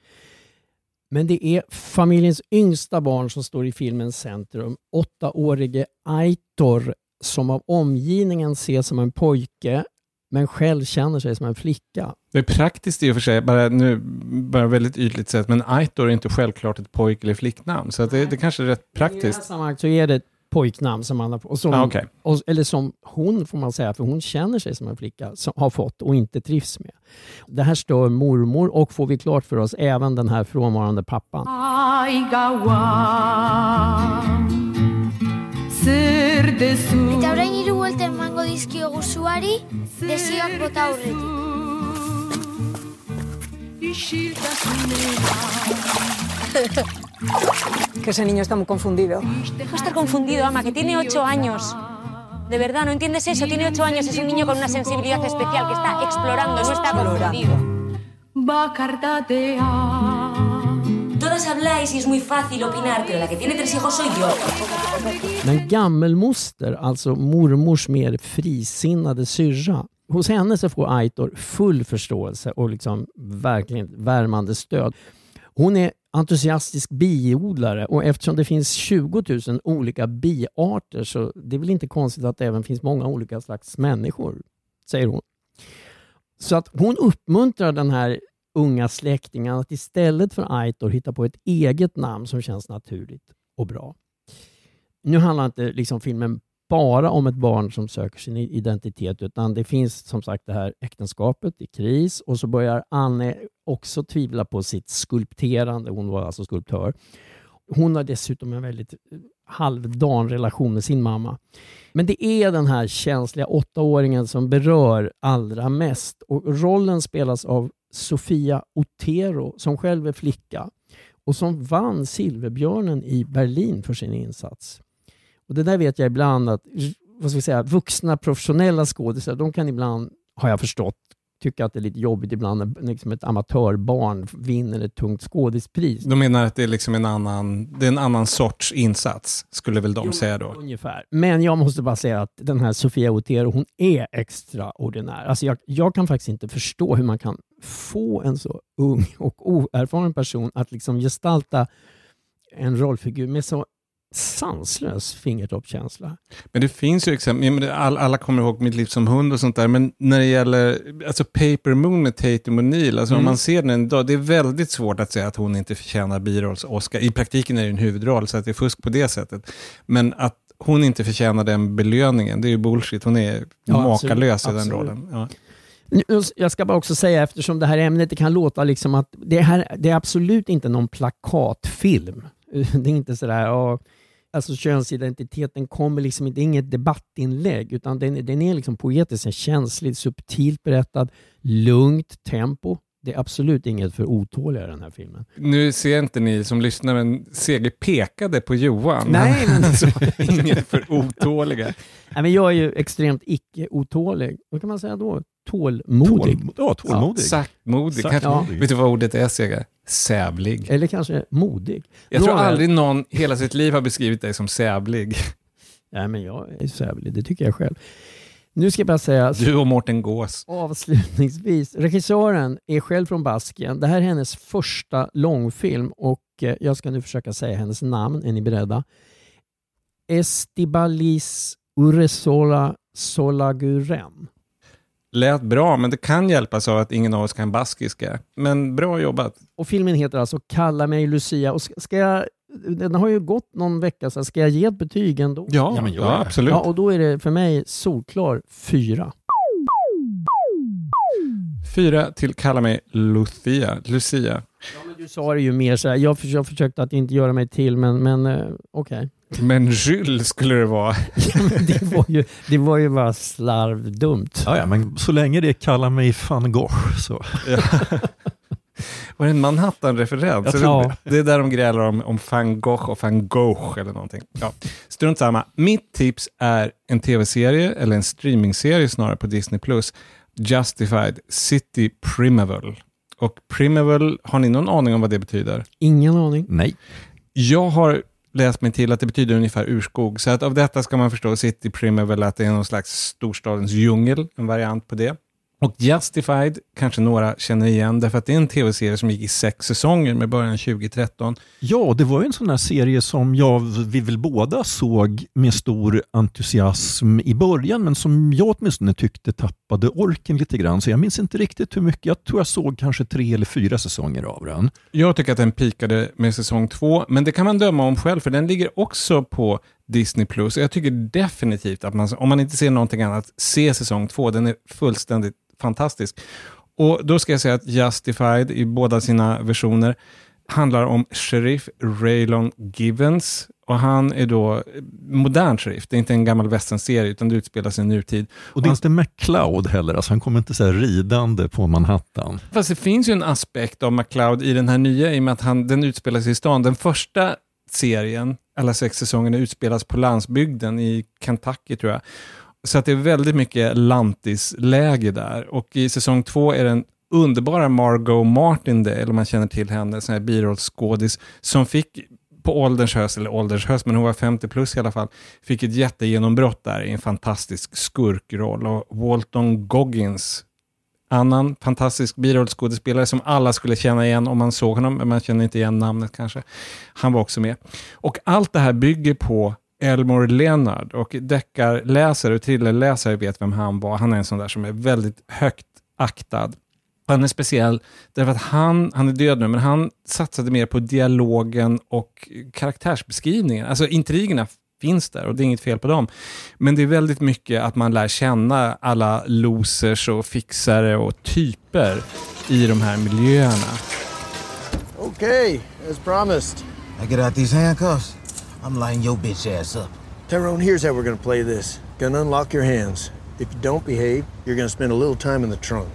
Men det är familjens yngsta barn som står i filmens centrum. Åttaårige Aitor som av omgivningen ses som en pojke men själv känner sig som en flicka. Det är praktiskt i och för sig, bara, nu, bara väldigt ytligt sett, men Aitor är inte självklart ett pojk eller flicknamn, så det, det kanske är rätt I det här praktiskt. sammanhanget så är det ett pojknamn som han har och som, Ah, och, eller som hon får man säga, för hon känner sig som en flicka som har fått och inte trivs med. Det här stör mormor och får vi klart för oss även den här frånvarande pappan. Eta orain hiru buelten mango dizkio guzuari, desioak bota aurretik. [laughs] Que ese niño está muy confundido. Deja de estar confundido, ama, que tiene ocho años. De verdad, ¿no entiendes eso? Tiene ocho años, es un niño con una sensibilidad especial que está explorando, no está confundido. Todas habláis y es muy fácil opinar, pero la que tiene tres hijos soy yo. Men gammelmoster, alltså mormors mer frisinnade syrra, hos henne så får Aitor full förståelse och liksom verkligen värmande stöd. Hon är entusiastisk biodlare och eftersom det finns 20 000 olika biarter så det är väl inte konstigt att det även finns många olika slags människor, säger hon. Så att hon uppmuntrar den här unga släktingen att istället för Aitor hitta på ett eget namn som känns naturligt och bra. Nu handlar inte liksom filmen bara om ett barn som söker sin identitet utan det finns som sagt det här äktenskapet i kris och så börjar Anne också tvivla på sitt skulpterande. Hon var alltså skulptör. Hon har dessutom en väldigt eh, halvdan relation med sin mamma. Men det är den här känsliga åttaåringen som berör allra mest och rollen spelas av Sofia Otero som själv är flicka och som vann Silverbjörnen i Berlin för sin insats. Och Det där vet jag ibland att vad ska vi säga, vuxna professionella skådespelare, de kan ibland, har jag förstått, tycka att det är lite jobbigt ibland när liksom ett amatörbarn vinner ett tungt skådispris. De menar att det är, liksom en annan, det är en annan sorts insats, skulle väl de säga då. Ungefär. Men jag måste bara säga att den här Sofia Otero, hon är extraordinär. Alltså jag, jag kan faktiskt inte förstå hur man kan få en så ung och oerfaren person att liksom gestalta en rollfigur med så sanslös fingertoppskänsla. Men det finns ju exempel, all, alla kommer ihåg Mitt liv som hund och sånt där, men när det gäller alltså Paper Moon med Tatum O'Neill, alltså om Mm. man ser den idag, det är väldigt svårt att säga att hon inte förtjänar birolls-Oscar. I praktiken är det en huvudroll, så att det är fusk på det sättet. Men att hon inte förtjänar den belöningen, det är ju bullshit. Hon är Ja, makalös i absolut, den absolut. rollen. Ja. Jag ska bara också säga, eftersom det här ämnet det kan låta liksom att det, här, det är absolut inte någon plakatfilm. [laughs] Det är inte sådär, alltså könsidentiteten kommer liksom inte, det är inget debattinlägg, utan den, den är liksom poetisk, känsligt, subtilt berättad, lugnt tempo. Det är absolut inget för otåliga den här filmen. Nu ser inte ni som lyssnar, men Seger pekade på Johan. Nej, [laughs] men- alltså, inget för otåliga. Nej, men jag är ju extremt icke-otålig. Vad kan man säga då? Tålmodig. Tål, ja, tålmodig. Saktmodig. Saktmodig. Kanske, vet du vad ordet är, Seger? Sävlig. Eller kanske modig. Jag tror Nåväl. aldrig någon hela sitt liv har beskrivit dig som sävlig. Nej, men jag är sävlig, det tycker jag själv. Nu ska jag bara säga, Du och Mårten Gås. avslutningsvis, regissören är själv från Baskien. Det här är hennes första långfilm och eh, jag ska nu försöka säga hennes namn. Är ni beredda? Estibalis Uresola Solaguren. Lät bra, men det kan hjälpas av att ingen av oss kan baskiska. Men bra jobbat. Och filmen heter alltså Kalla mig Lucia. Och ska, jag, den har ju gått någon vecka, så ska jag ge ett betyg ändå? Ja, Ja, men ja absolut. Ja, och då är det för mig solklar fyra. Fyra till Kalla mig Lucia. Lucia. Du sa det ju mer så här, jag, för, jag försökte att inte göra mig till, men, men eh, okej. Men Jules skulle det vara. [laughs] Ja, det, var ju, det var ju bara slarvdumt. Ja, ja, men så länge det kallar mig van Gogh så. [laughs] Var det en Manhattan-referens? Det, det är där de grälar om, om van Gogh och van Gogh eller någonting. Ja. Strunt samma. Mitt tips är en tv-serie, eller en streamingserie snarare på Disney+. Justified City Primeval. Och Primeval, har ni någon aning om vad det betyder? Ingen aning. Nej. Jag har läst mig till att det betyder ungefär urskog, så att av detta ska man förstå City Primeval att det är någon slags storstadens djungel, en variant på det. Och Justified kanske några känner igen, därför att det är en tv-serie som gick i sex säsonger med början 2013. Ja, det var ju en sån här serie som jag, vi väl båda såg med stor entusiasm i början, men som jag åtminstone tyckte tappade orken lite grann. Så jag minns inte riktigt hur mycket. Jag tror jag såg kanske tre eller fyra säsonger av den. Jag tycker att den pikade med säsong två, men det kan man döma om själv, för den ligger också på Disney+. Plus. Jag tycker definitivt att man, om man inte ser någonting annat, se säsong två. Den är fullständigt fantastisk. Och då ska jag säga att Justified i båda sina versioner handlar om sheriff Raylon Givens. Och han är då modern sheriff. Det är inte en gammal westernserie, utan det utspelar sig i nutid. Och det är inte McCloud heller, alltså han kommer inte så ridande på Manhattan. Fast det finns ju en aspekt av McCloud i den här nya, i och med att han, den utspelar sig i stan. Den första serien, alla sex säsongerna, utspelas på landsbygden i Kentucky tror jag. Så att det är väldigt mycket lantisläge där. Och i säsong två är den underbara Margot Martindale, om man känner till henne, sån här birollsskådis, som fick på ålderns höst, eller ålderns höst, men hon var 50 plus i alla fall, fick ett jättegenombrott där i en fantastisk skurkroll. Och Walton Goggins, annan fantastisk birollskådespelare som alla skulle känna igen om man såg honom, men man känner inte igen namnet kanske. Han var också med. Och allt det här bygger på Elmore Leonard och deckarläsare och thrillerläsare vet vem han var. Han är en sån där som är väldigt högt aktad. Han är speciell därför att han, han är död nu, men han satsade mer på dialogen och karaktärsbeskrivningen. Alltså intrigerna finns där och det är inget fel på dem. Men det är väldigt mycket att man lär känna alla losers och fixare och typer i de här miljöerna. Okay, as promised. I get out these handcuffs, I'm lining your bitch ass up. Tyrone, here's how we're gonna play this. Gonna unlock your hands. If you don't behave, you're gonna spend a little time in the trunk.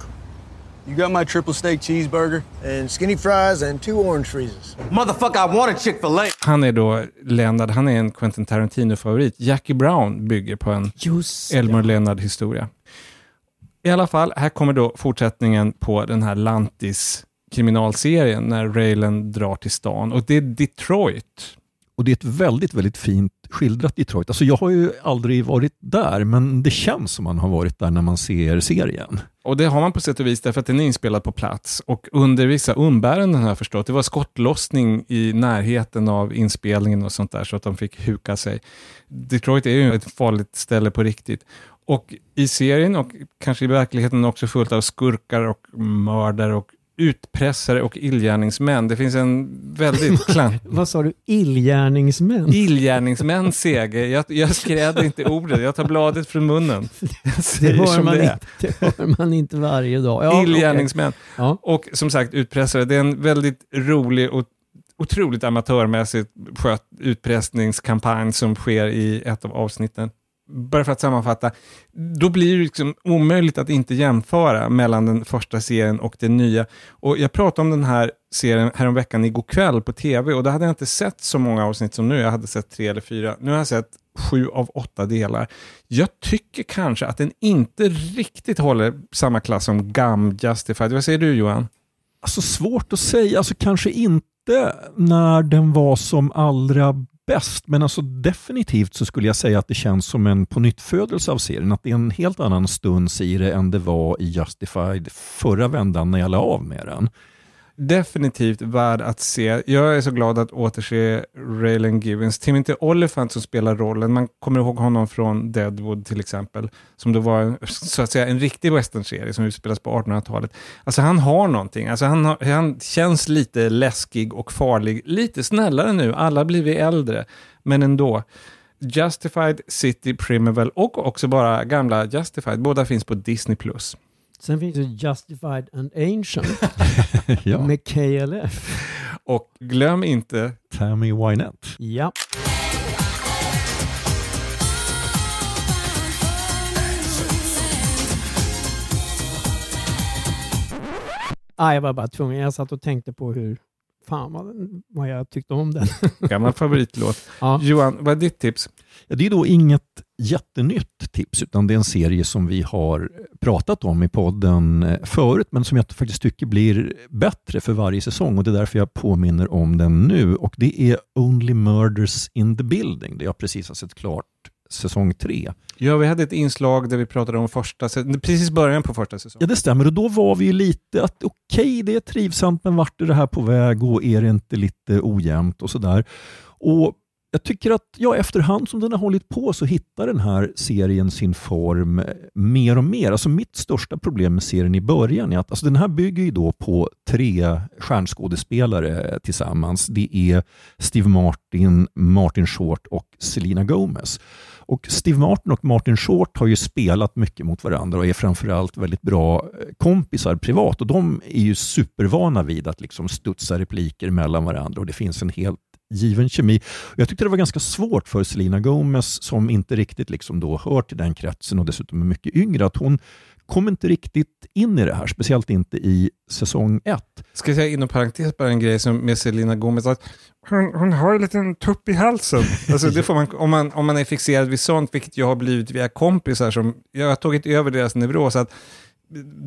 You got my triple steak cheeseburger? And skinny fries and two orange freezes. Motherfucker, I want a Chick fil A. Han är då Leonard, han är en Quentin Tarantino-favorit. Jackie Brown bygger på en Just Elmer Leonard-historia. I alla fall, här kommer då fortsättningen på den här Lantis kriminalserien när Raylan drar till stan och det är Detroit. Och det är ett väldigt, väldigt fint skildrat Detroit. Alltså jag har ju aldrig varit där, men det känns som man har varit där när man ser serien. Och det har man på sätt och vis därför att den är inspelad på plats. Och under vissa umbäranden har jag förstått, det var skottlossning i närheten av inspelningen och sånt där, så att de fick huka sig. Detroit är ju ett farligt ställe på riktigt. Och i serien och kanske i verkligheten också fullt av skurkar och mördare och utpressare och illgärningsmän. Det finns en väldigt [laughs] klant... Vad sa du? Illgärningsmän? Illgärningsmän, Seger. Jag, jag skräder inte ordet, jag tar bladet från munnen. [laughs] Det hör, man inte, det hör man inte varje dag. Ja, Illgärningsmän. Okay. Ja. Och som sagt, utpressare. Det är en väldigt rolig och otroligt amatörmässigt skött utpressningskampanj som sker i ett av avsnitten bara för att sammanfatta, då blir det liksom omöjligt att inte jämföra mellan den första serien och den nya. Och jag pratade om den här serien häromveckan igår kväll på tv och då hade jag inte sett så många avsnitt som nu. Jag hade sett tre eller fyra. Nu har jag sett sju av åtta delar. Jag tycker kanske att den inte riktigt håller samma klass som GAM Justified. Vad säger du Johan? Alltså svårt att säga, alltså kanske inte när den var som allra bäst, men alltså definitivt så skulle jag säga att det känns som en pånyttfödelse av serien. Att det är en helt annan stuns i det än det var i Justified förra vändan när jag la av med den definitivt värd att se. Jag är så glad att återse Raylan Givens. Timothy Olyphant som spelar rollen, man kommer ihåg honom från Deadwood till exempel, som då var så att säga en riktig westernserie som utspelas på 1800-talet. Alltså han har någonting, alltså han, har, han känns lite läskig och farlig, lite snällare nu, alla blir vi äldre, men ändå. Justified, City, Primeval och också bara gamla Justified, båda finns på Disney+. Sen finns det Justified and Ancient [laughs] ja. med KLF. Och glöm inte Tammy Wynette. Ja. Ah, jag var bara tvungen. Jag satt och tänkte på hur fan vad, vad jag tyckte om den. Gammal favoritlåt. Ja. Johan, vad är ditt tips? Det är då inget jättenytt tips, utan det är en serie som vi har pratat om i podden eh, förut, men som jag faktiskt tycker blir bättre för varje säsong och det är därför jag påminner om den nu. Och Det är Only Murders in the Building, det jag precis har sett klart säsong tre. Ja, vi hade ett inslag där vi pratade om första, precis början på första säsongen. Ja, det stämmer. Och då var vi lite att okej, okay, det är trivsamt, men vart är det här på väg och är det inte lite ojämnt och sådär. Och jag tycker att ja, efterhand som den har hållit på så hittar den här serien sin form eh, mer och mer. Alltså mitt största problem med serien i början är att alltså den här bygger ju då på tre stjärnskådespelare eh, tillsammans. Det är Steve Martin, Martin Short och Selena Gomez. Och Steve Martin och Martin Short har ju spelat mycket mot varandra och är framförallt väldigt bra eh, kompisar privat och de är ju supervana vid att liksom studsa repliker mellan varandra och det finns en helt given kemi. Jag tyckte det var ganska svårt för Selena Gomez som inte riktigt liksom då hör till den kretsen och dessutom är mycket yngre, att hon kom inte riktigt in i det här, speciellt inte i säsong ett. Ska jag säga inom parentes bara en grej som med Selena Gomez, att hon, hon har en liten tupp i halsen. Alltså det får man, om, man, om man är fixerad vid sånt, vilket jag har blivit via kompisar som, jag har tagit över deras neuros, att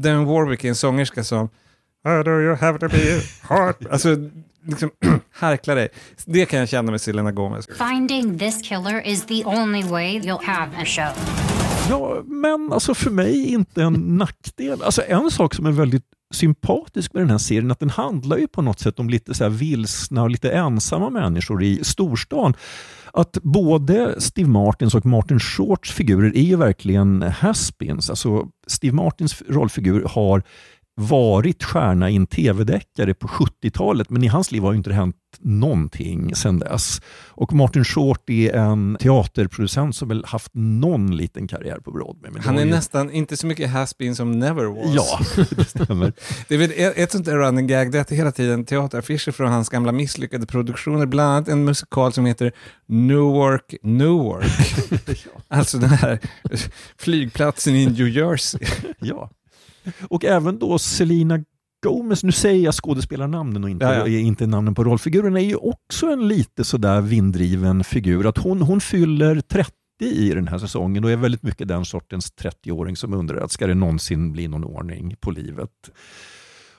den Warwick är en sångerska som Oh, do you have to be hard? Alltså, liksom, [clears throat] harkla dig. Det kan jag känna med Selena Gomez. Finding this killer is the only way you'll have a show. Ja, men alltså för mig inte en nackdel. Alltså en sak som är väldigt sympatisk med den här serien att den handlar ju på något sätt om lite så här vilsna och lite ensamma människor i storstan. Att både Steve Martins och Martin Shorts figurer är ju verkligen haspins. Alltså Steve Martins rollfigur har varit stjärna i en tv-deckare på 70-talet, men i hans liv har inte hänt någonting sedan dess. Och Martin Short är en teaterproducent som väl haft någon liten karriär på Broadway. Han är ju... nästan inte så mycket has-been som never was. Ja, [laughs] det stämmer. [laughs] det är väl ett, ett sånt där running gag, det är att hela tiden teateraffischer från hans gamla misslyckade produktioner, bland annat en musikal som heter Newark, Newark. [laughs] ja. Alltså den här flygplatsen i New Jersey. ja. Och även då Selina Gomez, nu säger jag skådespelarnamnen och inte, ja, ja. inte namnen på rollfigurerna, är ju också en lite sådär vinddriven figur. Att hon, hon fyller 30 i den här säsongen och är väldigt mycket den sortens 30-åring som undrar att ska det någonsin bli någon ordning på livet.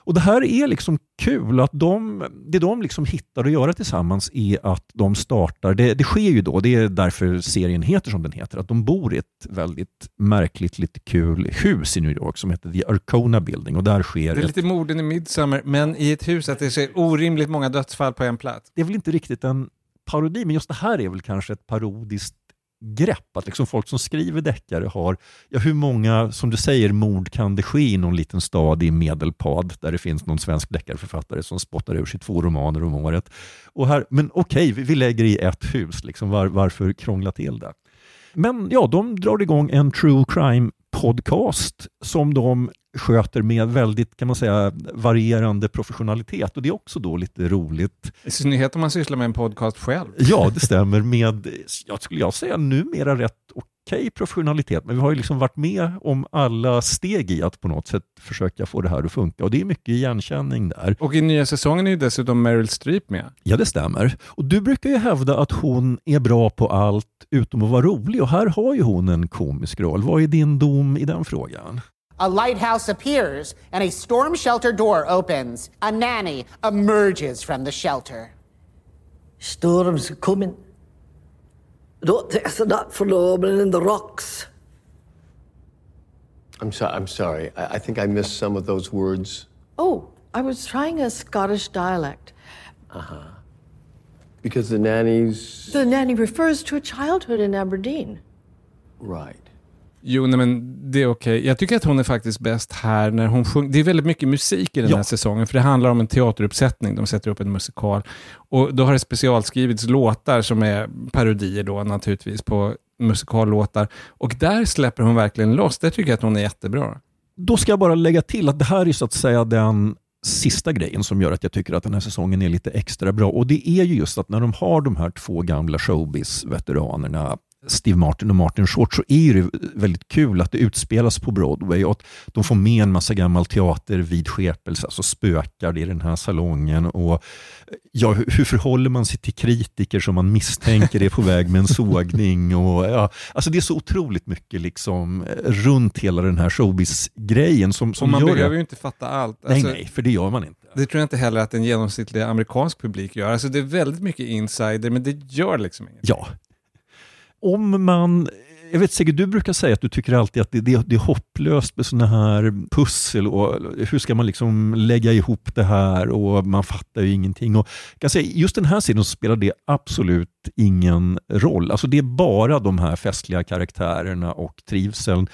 Och Det här är liksom kul. att de, Det de liksom hittar att göra tillsammans är att de startar, det, det sker ju då, det är därför serien heter som den heter, att de bor i ett väldigt märkligt, lite kul hus i New York som heter The Arcona Building och där sker Det är ett, lite morden i Midsummer, men i ett hus att det ser orimligt många dödsfall på en plats. det är väl inte riktigt en parodi, men just det här är väl kanske ett parodiskt grepp. Att liksom folk som skriver deckare har, ja, hur många, som du säger, mord kan det ske i någon liten stad i Medelpad där det finns någon svensk deckarförfattare som spottar ur sig två romaner om året. Och här, men okej, vi, vi lägger i ett hus, liksom, var, varför krångla till det? Men ja, de drar igång en true crime podcast som de sköter med väldigt kan man säga, varierande professionalitet och det är också då lite roligt. I synnerhet om man sysslar med en podcast själv. Ja, det stämmer med, jag skulle jag säga numera rätt okej professionalitet, men vi har ju liksom varit med om alla steg i att på något sätt försöka få det här att funka och det är mycket igenkänning där. Och i nya säsongen är ju dessutom Meryl Streep med. Ja, det stämmer. Och du brukar ju hävda att hon är bra på allt utom att vara rolig och här har ju hon en komisk roll. Vad är din dom i den frågan? A lighthouse appears and a storm shelter door opens. A nanny emerges from the shelter. Storm's coming. Don't test that for opening in the rocks. I'm, so- I'm sorry. I-, I think I missed some of those words. Oh, I was trying a Scottish dialect. Uh huh. Because the nannies. The nanny refers to a childhood in Aberdeen. Right. Jo, nej, men det är okej. Jag tycker att hon är faktiskt bäst här när hon sjunger. Det är väldigt mycket musik i den Ja. här säsongen, för det handlar om en teateruppsättning. De sätter upp en musikal. Och då har det specialskrivits låtar som är parodier då naturligtvis på musikallåtar. Och där släpper hon verkligen loss. Det tycker jag att hon är jättebra. Då ska jag bara lägga till att det här är så att säga den sista grejen som gör att jag tycker att den här säsongen är lite extra bra. Och det är ju just att när de har de här två gamla showbiz-veteranerna Steve Martin och Martin Short så är det väldigt kul att det utspelas på Broadway och att de får med en massa gammal teater vid skepelse, alltså spökar det i den här salongen. Och ja, hur, förhåller man sig till kritiker som man misstänker är på väg med en sågning? Och, ja, alltså det är så otroligt mycket liksom, eh, runt hela den här showbiz-grejen som, som och man gör behöver det. ju inte fatta allt. Nej, Alltså, nej, för det gör man inte. Det tror jag inte heller att en genomsnittlig amerikansk publik gör. Alltså det är väldigt mycket insider, men det gör liksom inget. Ja. Om man, jag vet säkert, du brukar säga att du tycker alltid att det, det, det är hopplöst med sådana här pussel och hur ska man liksom lägga ihop det här och man fattar ju ingenting. Och jag kan säga, just den här sidan så spelar det absolut ingen roll. Alltså det är bara de här festliga karaktärerna och trivseln.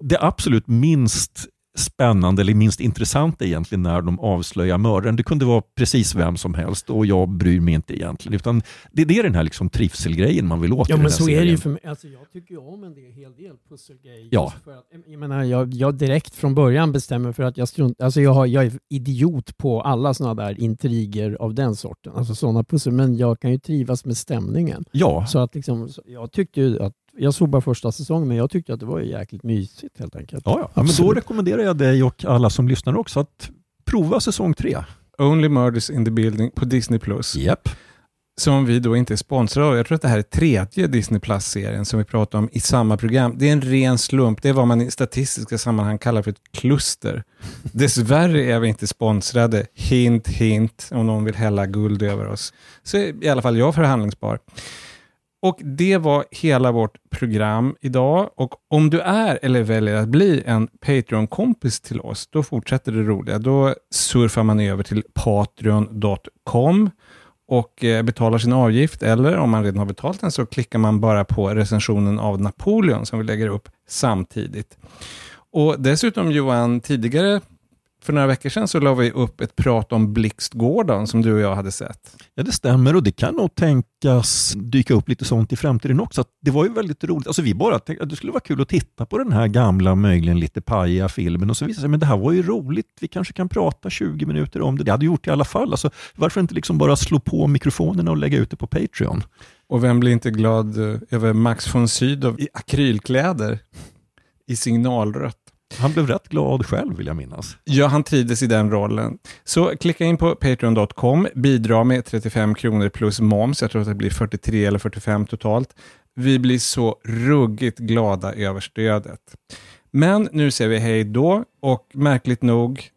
Det absolut minst spännande eller minst intressanta egentligen när de avslöjar mördaren. Det kunde vara precis vem som helst och jag bryr mig inte egentligen. Utan det, det är den här liksom trivselgrejen man vill åt Ja men så är det ju serien. för mig. Alltså, jag tycker ju om en del, hel del pusselgrejer. Ja. För att, jag, menar, jag, jag direkt från början bestämmer för att jag strunt, alltså jag, har, jag är idiot på alla sådana där intriger av den sorten. Alltså sådana pussel. Men jag kan ju trivas med stämningen. Ja. Så att liksom, jag tyckte ju att, jag såg bara första säsongen men jag tyckte att det var jäkligt mysigt helt enkelt. Ja, ja. men då rekommenderar jag dig och alla som lyssnar också att prova säsong tre. Only Murders in the Building på Disney+. Plus. Yep. Som vi då inte är sponsrade av. Jag tror att det här är tredje Disney Plus-serien som vi pratar om i samma program. Det är en ren slump. Det är vad man i statistiska sammanhang kallar för ett kluster. [laughs] Dessvärre är vi inte sponsrade. Hint, hint, om någon vill hälla guld över oss. Så är i alla fall jag förhandlingsbar. Och det var hela vårt program idag. Och om du är eller väljer att bli en Patreon-kompis till oss, då fortsätter det roliga. Då surfar man över till patreon.com och eh, betalar sin avgift. Eller om man redan har betalt den så klickar man bara på recensionen av Napoleon som vi lägger upp samtidigt. Och dessutom Johan, tidigare för några veckor sedan så la vi upp ett prat om Blixt Gordon som du och jag hade sett. Ja, det stämmer och det kan nog tänkas dyka upp lite sånt i framtiden också. Att Det var ju väldigt roligt. Alltså vi bara tänkte att det skulle vara kul att titta på den här gamla, möjligen lite pajiga filmen och så visade det sig men det här var ju roligt. Vi kanske kan prata 20 minuter om det. Det hade gjort i alla fall. Alltså, varför inte liksom bara slå på mikrofonerna och lägga ut det på Patreon? Och vem blir inte glad eh, över Max von Sydow i akrylkläder i signalrött? Han blev rätt glad själv vill jag minnas. Ja, han trivdes i den rollen. Så klicka in på patreon.com, bidra med 35 kronor plus moms, jag tror att det blir 43 eller 45 totalt. Vi blir så ruggigt glada över stödet. Men nu säger vi hej då och märkligt nog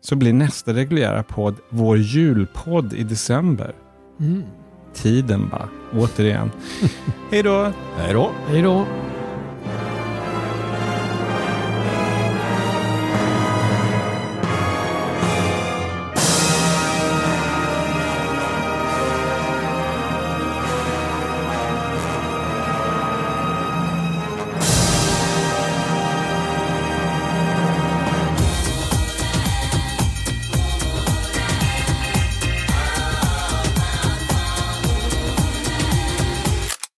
så blir nästa reguljära podd vår julpodd i december. Mm. Tiden bara, återigen. [laughs] hej då! Hej då! Hej då!